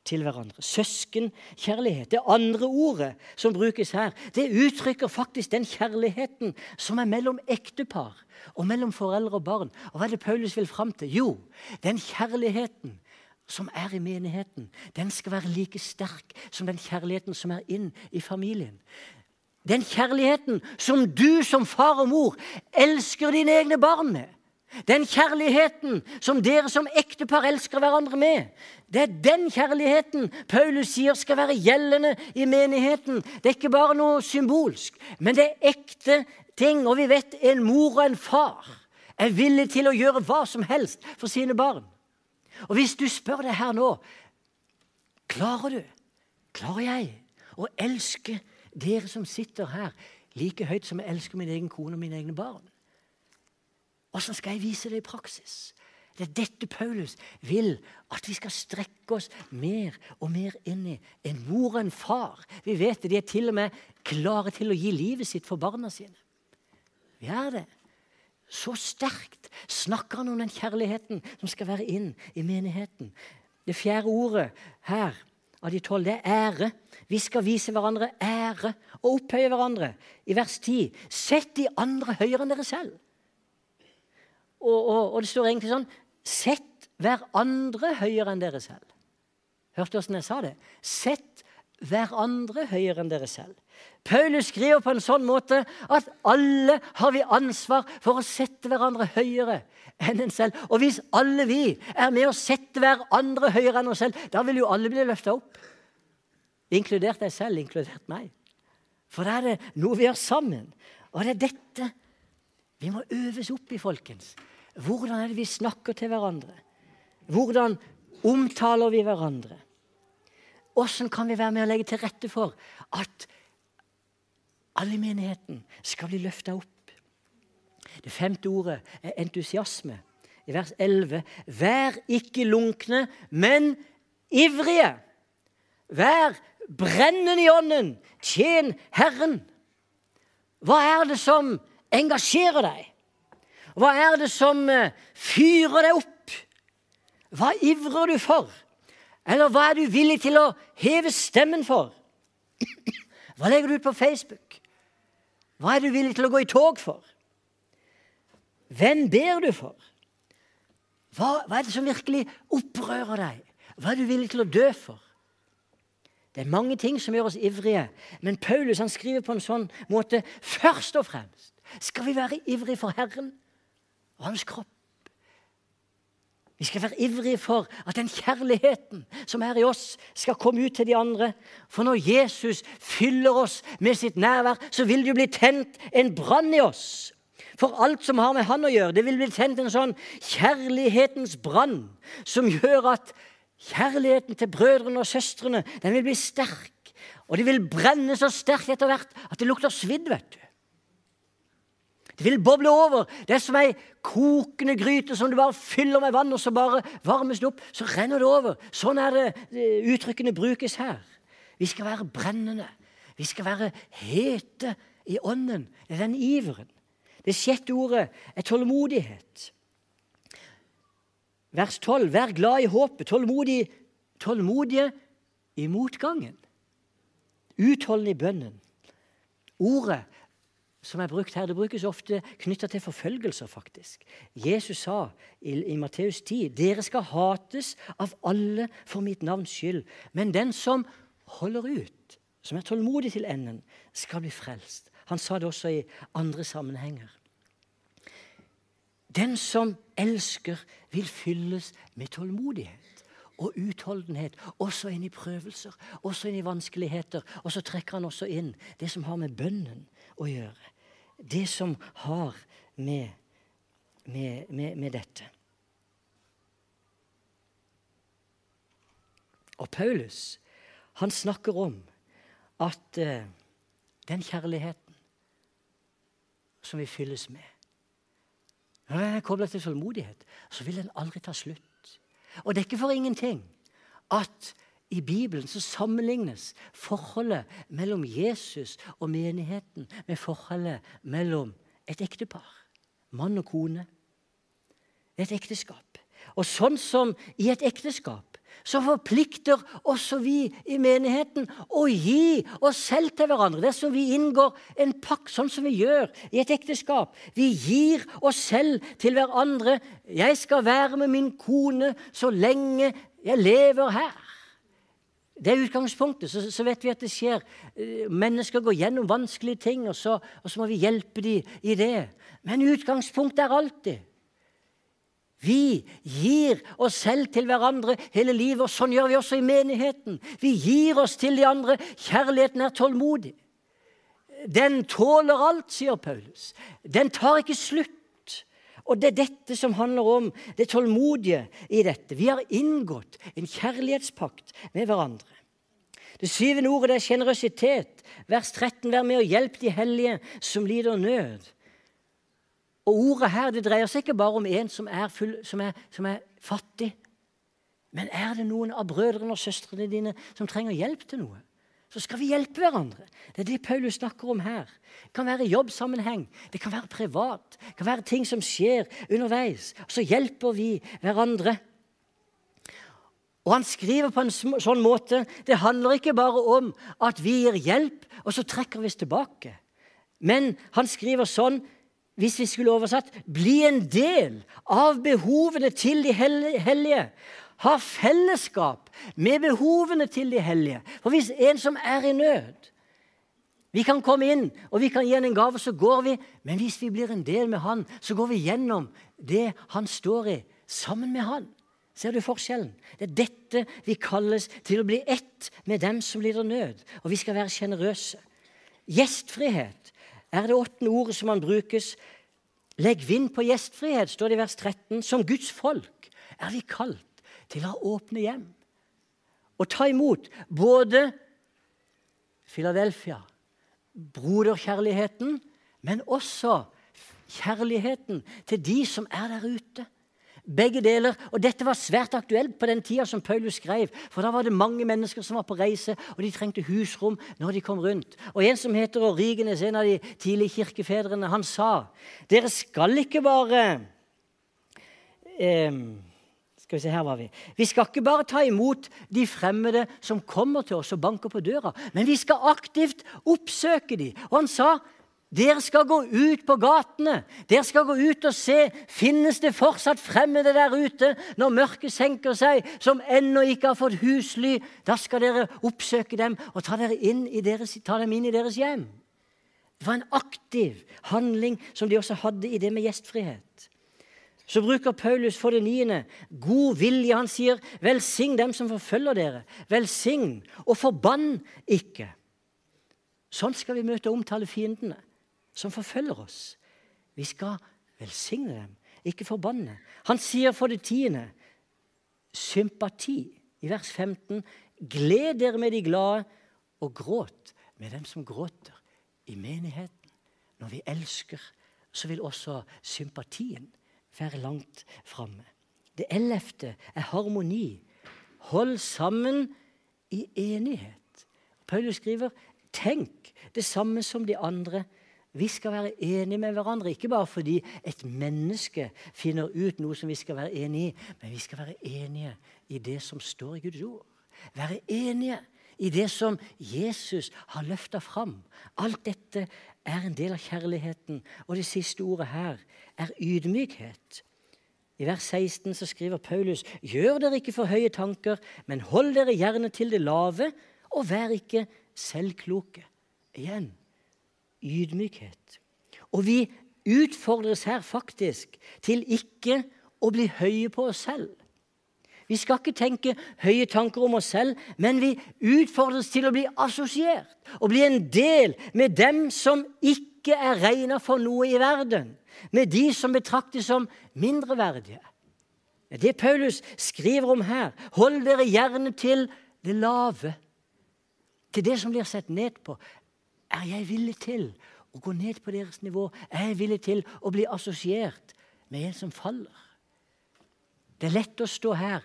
til hverandre. Søskenkjærlighet. Det andre ordet som brukes her, det uttrykker faktisk den kjærligheten som er mellom ektepar og mellom foreldre og barn. Og Hva er det Paulus vil fram til? Jo, den kjærligheten som er i menigheten, den skal være like sterk som den kjærligheten som er inn i familien. Den kjærligheten som du som far og mor elsker dine egne barn med. Den kjærligheten som dere som ektepar elsker hverandre med. Det er den kjærligheten Paulus sier skal være gjeldende i menigheten. Det er ikke bare noe symbolsk, men det er ekte ting. Og vi vet en mor og en far er villig til å gjøre hva som helst for sine barn. Og hvis du spør deg her nå Klarer du, klarer jeg, å elske dere som sitter her, like høyt som jeg elsker min egen kone og mine egne barn? Åssen skal jeg vise det i praksis? Det er dette Paulus vil at vi skal strekke oss mer og mer inn i. En mor og en far. Vi vet det, De er til og med klare til å gi livet sitt for barna sine. Vi er det. Så sterkt snakker han om den kjærligheten som skal være inn i menigheten. Det fjerde ordet her av de tolv, det er ære. Vi skal vise hverandre ære og opphøye hverandre. I vers 10.: Sett de andre høyere enn dere selv. Og, og, og, det står egentlig sånn Sett hverandre høyere enn dere selv. Hørte du åssen jeg sa det? Sett hverandre høyere enn dere selv. Paulus skriver på en sånn måte at alle har vi ansvar for å sette hverandre høyere enn en selv. Og hvis alle vi er med å sette hverandre høyere enn oss selv, da vil jo alle bli løfta opp. Inkludert deg selv, inkludert meg. For da er det noe vi gjør sammen. Og det er dette vi må øves opp i, folkens. Hvordan er det vi snakker til hverandre? Hvordan omtaler vi hverandre? Hvordan kan vi være med å legge til rette for at alle i menigheten skal bli løfta opp? Det femte ordet er entusiasme. I vers 11.: Vær ikke lunkne, men ivrige. Vær brennende i ånden. Tjen Herren. Hva er det som engasjerer deg? Hva er det som eh, fyrer deg opp? Hva ivrer du for? Eller hva er du villig til å heve stemmen for? Hva legger du ut på Facebook? Hva er du villig til å gå i tog for? Hvem ber du for? Hva, hva, er det som virkelig opprører deg? Hva er du villig til å dø for? Det er mange ting som gjør oss ivrige, men Paulus han skriver på en sånn måte først og fremst skal vi være ivrige for Herren. Og hans kropp. Vi skal være ivrige for at den kjærligheten som er i oss, skal komme ut til de andre. For når Jesus fyller oss med sitt nærvær, så vil det jo bli tent en brann i oss. For alt som har med Han å gjøre, det vil bli tent en sånn kjærlighetens brann som gjør at kjærligheten til brødrene og søstrene den vil bli sterk. Og det vil brenne så sterkt etter hvert at det lukter svidd. vet du. Det vil boble over. Det er som ei kokende gryte som du bare fyller med vann, og så bare varmes det opp. Så renner det over. Sånn er det uttrykkene brukes her. Vi skal være brennende. Vi skal være hete i ånden. Det er den iveren. Det sjette ordet er tålmodighet. Vers 12. Vær glad i håpet. Tålmodig, tålmodige i motgangen. Utholdende i bønnen. Ordet som er brukt her, det brukes ofte knytta til forfølgelser, faktisk. Jesus sa i, i Matteus 10.: Dere skal hates av alle for mitt navns skyld. Men den som holder ut, som er tålmodig til enden, skal bli frelst. Han sa det også i andre sammenhenger. Den som elsker, vil fylles med tålmodighet og utholdenhet, også inn i prøvelser, også inn i vanskeligheter. Og så trekker han også inn det som har med bønnen å gjøre. Det som har med, med, med, med dette. Og Paulus han snakker om at uh, den kjærligheten som vi fylles med Når den er kobla til tålmodighet, så vil den aldri ta slutt. Og det er ikke for ingenting at i Bibelen så sammenlignes forholdet mellom Jesus og menigheten med forholdet mellom et ektepar. Mann og kone. Et ekteskap. Og sånn som i et ekteskap så forplikter også vi i menigheten å gi oss selv til hverandre. Det er som vi inngår en pakk, sånn som vi gjør i et ekteskap. Vi gir oss selv til hverandre. Jeg skal være med min kone så lenge jeg lever her. Det er utgangspunktet. Så, så, vet vi at det skjer. Eh, mennesker går gjennom vanskelige ting, og så, og så må vi hjelpe dem i det. Men utgangspunktet er alltid vi gir oss selv til hverandre hele livet, og sånn gjør vi også i menigheten. Vi gir oss til de andre. Kjærligheten er tålmodig. Den tåler alt, sier Paulus. Den tar ikke slutt. Og det er dette som handler om det tålmodige i dette. Vi har inngått en kjærlighetspakt med hverandre. Det syvende ordet er sjenerøsitet. Vers 13. Vær med og hjelp de hellige som lider nød. Og Ordet her det dreier seg ikke bare om en som er, full, som er, som er fattig. Men er det noen av brødrene og søstrene dine som trenger hjelp til noe? Så skal vi hjelpe hverandre. Det er det Paulus snakker om her. Det kan være jobbsammenheng, det kan være privat, det kan være ting som skjer underveis. Så hjelper vi hverandre. Og Han skriver på en sånn måte det handler ikke bare om at vi gir hjelp, og så trekker vi oss tilbake. Men han skriver sånn hvis vi skulle oversatt bli en del av behovene til de hellige har fellesskap med behovene til de hellige. For hvis en som er i nød Vi kan komme inn og vi kan gi ham en gave, så går vi. Men hvis vi blir en del med han, så går vi gjennom det han står i, sammen med han. Ser du forskjellen? Det er dette vi kalles til å bli ett med dem som lider nød. Og vi skal være sjenerøse. Gjestfrihet er det åttende ordet som man brukes. Legg vind på gjestfrihet, står det i vers 13. Som Guds folk er vi kalt til å åpne hjem og ta imot både Philadelphia, broderkjærligheten, men også kjærligheten til de som er der ute. Begge deler. Og dette var svært aktuelt på den tida som Paulus skrev. For da var det mange mennesker som var på reise, og de trengte husrom når de kom rundt. Og en som heter Origenes, en av de tidlige kirkefedrene, han sa dere skal ikke bare eh, skal Vi se, her var vi. Vi skal ikke bare ta imot de fremmede som kommer til oss og banker på døra, men vi skal aktivt oppsøke dem. Og han sa dere skal gå ut på gatene. Dere skal gå ut og se. Finnes det fortsatt fremmede der ute når mørket senker seg, som ennå ikke har fått husly? Da skal dere oppsøke dem og ta, deres, ta dem inn i deres hjem. Det var en aktiv handling som de også hadde i det med gjestfrihet. Så bruker Paulus for det niende god vilje. Han sier, 'Velsign dem som forfølger dere'. Velsign, og forbann ikke. Sånn skal vi møte og omtale fiendene som forfølger oss. Vi skal velsigne dem, ikke forbanne. Han sier for det tiende sympati. I vers 15.: Gled dere med de glade, og gråt med dem som gråter. I menigheten, når vi elsker, så vil også sympatien være langt framme. Det ellevte er harmoni. Hold sammen i enighet. Paulus skriver tenk det samme som de andre. Vi skal være enige med hverandre, ikke bare fordi et menneske finner ut noe som vi skal være enige i, men vi skal være enige i det som står i Guds ord. Være enige i det som Jesus har løfta fram. Alt dette er en del av kjærligheten. Og det siste ordet her er ydmykhet. I vers 16 så skriver Paulus.: Gjør dere ikke for høye tanker, men hold dere gjerne til det lave, og vær ikke selvkloke. Igjen ydmykhet. Og vi utfordres her faktisk til ikke å bli høye på oss selv. Vi skal ikke tenke høye tanker om oss selv, men vi utfordres til å bli assosiert og bli en del med dem som ikke er regna for noe i verden, med de som betraktes som mindreverdige. Det Paulus skriver om her, hold dere gjerne til det lave, til det som blir sett ned på. Er jeg villig til å gå ned på deres nivå? Er jeg villig til å bli assosiert med en som faller? Det er lett å stå her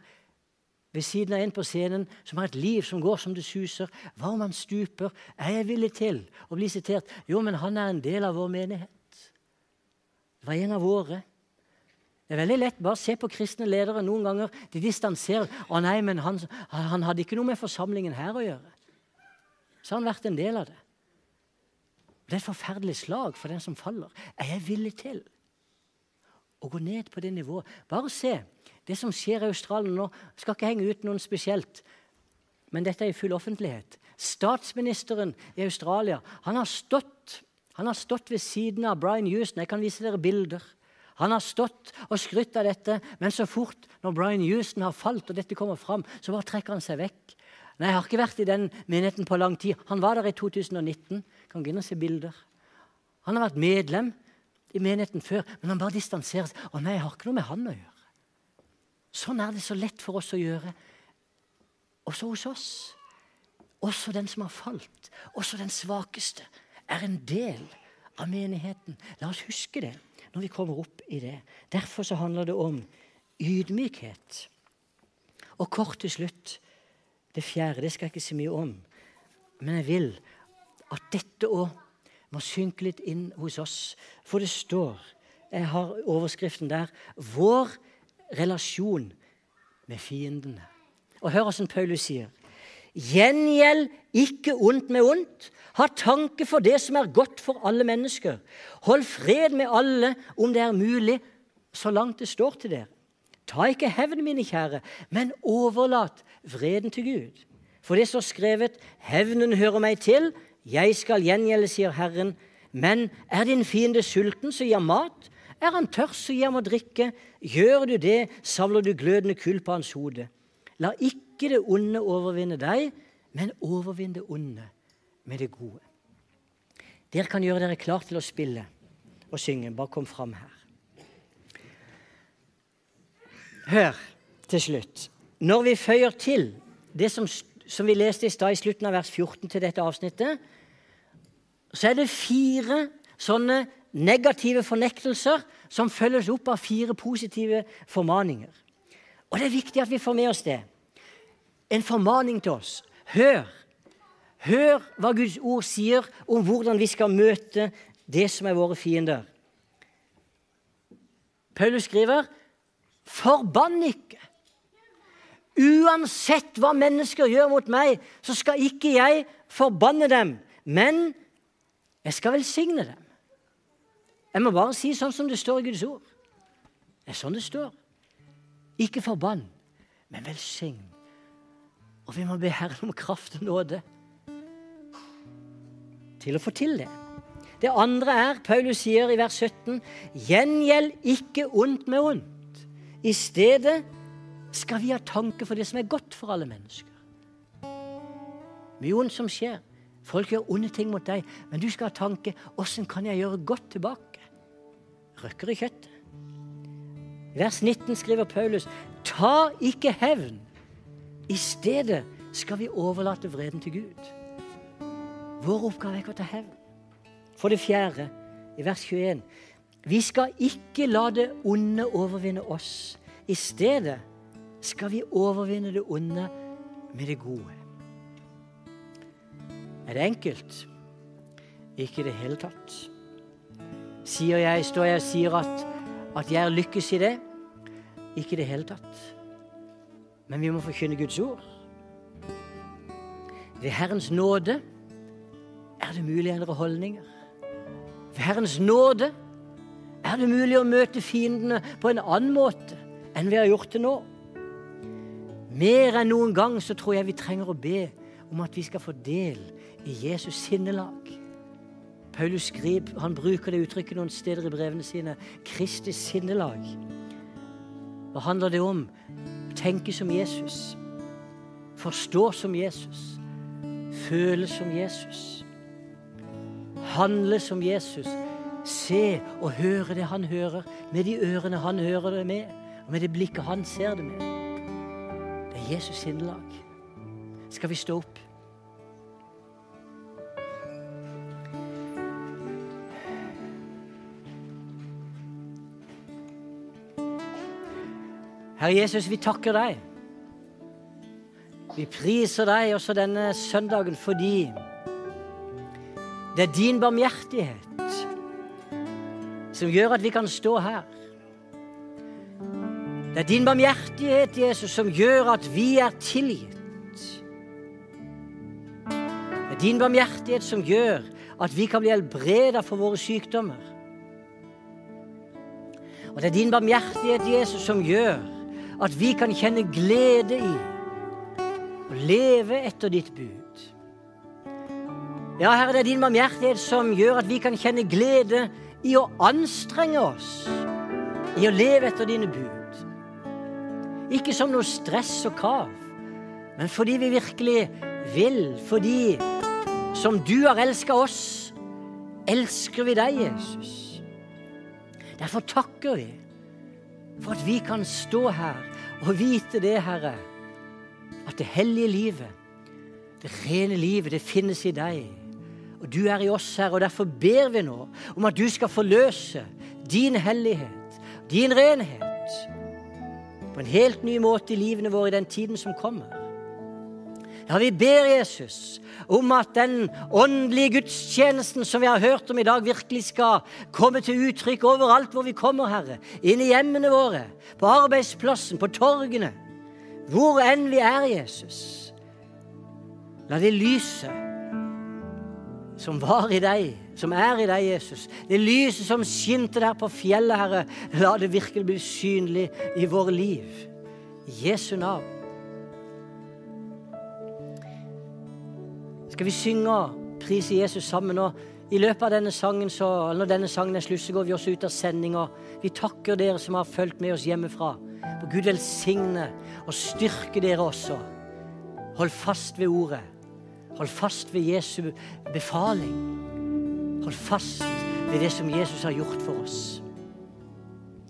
ved siden av en på scenen som har et liv som går som det suser. Hva om han stuper? Er jeg villig til å bli sitert? Jo, men han er en del av vår menighet. Det var en av våre. Det er veldig lett bare se på kristne ledere. Noen ganger de distanserer. 'Å nei, men han, han hadde ikke noe med forsamlingen her å gjøre.' Så har han vært en del av det. Det er et forferdelig slag for den som faller. Er jeg villig til å gå ned på det nivået? Bare se det som skjer i Australia nå, skal ikke henge ut noen spesielt. Men dette er i full offentlighet. Statsministeren i Australia han har stått, han har stått ved siden av Brian Houston. Jeg kan vise dere bilder. Han har stått og skrytt av dette, men så fort når Brian Houston har falt, og dette kommer fram, så bare trekker han seg vekk. Nei, Jeg har ikke vært i den menigheten på lang tid. Han var der i 2019. Kan gå inn og se bilder. Han har vært medlem i menigheten før, men han bare distanserer seg. Å nei, jeg har ikke noe med han å gjøre. Sånn er det så lett for oss å gjøre, også hos oss. Også den som har falt, også den svakeste, er en del av menigheten. La oss huske det når vi kommer opp i det. Derfor så handler det om ydmykhet. Og kort til slutt det fjerde. Det skal jeg ikke si mye om. Men jeg vil at dette òg må synke litt inn hos oss. For det står Jeg har overskriften der. Vår relasjon med fiendene. Og hør hvordan Paulus sier. Gjengjeld ikke ondt med ondt. Ha tanke for det som er godt for alle mennesker. Hold fred med alle om det er mulig, så langt det står til dere. Ta ikke hevn, mine kjære, men overlat vreden til Gud. For det står skrevet, hevnen hører meg til, jeg skal gjengjelde, sier Herren. Men er din fiende sulten, så gi ham mat. Er han tørst, så gi ham å drikke. Gjør du det, savler du glødende kull på hans hode. La ikke det onde overvinne deg, men overvinn det onde med det gode. Dere kan gjøre dere klar til å spille og synge. Bare kom fram her. Hør til slutt. Når vi føyer til det som, som vi leste i stad i slutten av vers 14 til dette avsnittet, så er det fire sånne negative fornektelser som følges opp av fire positive formaninger. Og det er viktig at vi får med oss det. En formaning til oss. Hør. Hør hva Guds ord sier om hvordan vi skal møte det som er våre fiender. Paulus skriver, 'Forbann ikke'. Uansett hva mennesker gjør mot meg, så skal ikke jeg forbanne dem, men jeg skal velsigne dem. Jeg må bare si sånn som det står i Guds ord. Det er sånn det står. Ikke forbann, men velsign. Og vi må be Herren om kraft og nåde til å få til det. Det andre er, Paulus sier i vers 17, gjengjeld ikke ondt med ondt. I stedet skal vi ha tanke for det som er godt for alle mennesker. Mye ondt som skjer. Folk gjør onde ting mot deg, men du skal ha tanke åssen kan jeg gjøre godt tilbake? Røkker i kjøttet. Vers 19 skriver Paulus ta ikke hevn. I stedet skal vi overlate vreden til Gud. Vår oppgave er ikke å ta hevn. For det fjerde, i vers 21 vi skal ikke la det onde overvinne oss. I stedet skal vi overvinne det onde med det gode. Er det enkelt? Ikke i det hele tatt. Sier jeg, står jeg og sier at, at jeg lykkes i det? Ikke i det hele tatt. Men vi må forkynne Guds ord. Ved Herrens nåde er det mulig å endre holdninger. Ved Herrens nåde er det mulig å møte fiendene på en annen måte enn vi har gjort det nå. Mer enn noen gang så tror jeg vi trenger å be om at vi skal få del i Jesus sinnelag. Paulus skriver, han bruker det uttrykket noen steder i brevene sine. Kristi sinnelag. Hva handler det om? Tenke som Jesus. Forstå som Jesus. Føle som Jesus. Handle som Jesus. Se og høre det han hører, med de ørene han hører det med, og med det blikket han ser det med. Det er Jesus sinnelag. Skal vi stå opp? Herre Jesus, vi takker deg. Vi priser deg også denne søndagen fordi det er din barmhjertighet som gjør at vi kan stå her. Det er din barmhjertighet, Jesus, som gjør at vi er tilgitt. Det er din barmhjertighet som gjør at vi kan bli helbreda for våre sykdommer. Og det er din barmhjertighet, Jesus, som gjør at vi kan kjenne glede i å leve etter ditt bud. Ja, Herre, det er din barmhjertighet som gjør at vi kan kjenne glede i å anstrenge oss i å leve etter dine bud. Ikke som noe stress og krav, men fordi vi virkelig vil. Fordi som du har elska oss, elsker vi deg, Jesus. Derfor takker vi for at vi kan stå her og vite det, Herre, at det hellige livet, det rene livet, det finnes i deg. Og du er i oss, Herre, og derfor ber vi nå om at du skal forløse din hellighet, din renhet, på en helt ny måte i livene våre i den tiden som kommer. Ja, vi ber Jesus om at den åndelige gudstjenesten som vi har hørt om i dag, virkelig skal komme til uttrykk overalt hvor vi kommer, Herre. Inn i hjemmene våre, på arbeidsplassen, på torgene. Hvor enn vi er, Jesus. La det lyset som var i deg, som er i deg, Jesus. Det lyset som skinte der på fjellet, Herre. La det virkelig bli synlig i våre liv. I Jesu navn. Skal vi synge og prise Jesus sammen. Og I løpet av denne sangen så, når denne sangen er slutt, så går vi også ut av sendinga. Vi takker dere som har fulgt med oss hjemmefra. Og Gud velsigne og styrke dere også. Hold fast ved ordet. Hold fast ved Jesu befaling. Hold fast ved det som Jesus har gjort for oss.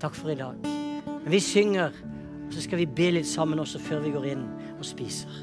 Takk for i dag. Men vi synger, og så skal vi be litt sammen også før vi går inn og spiser.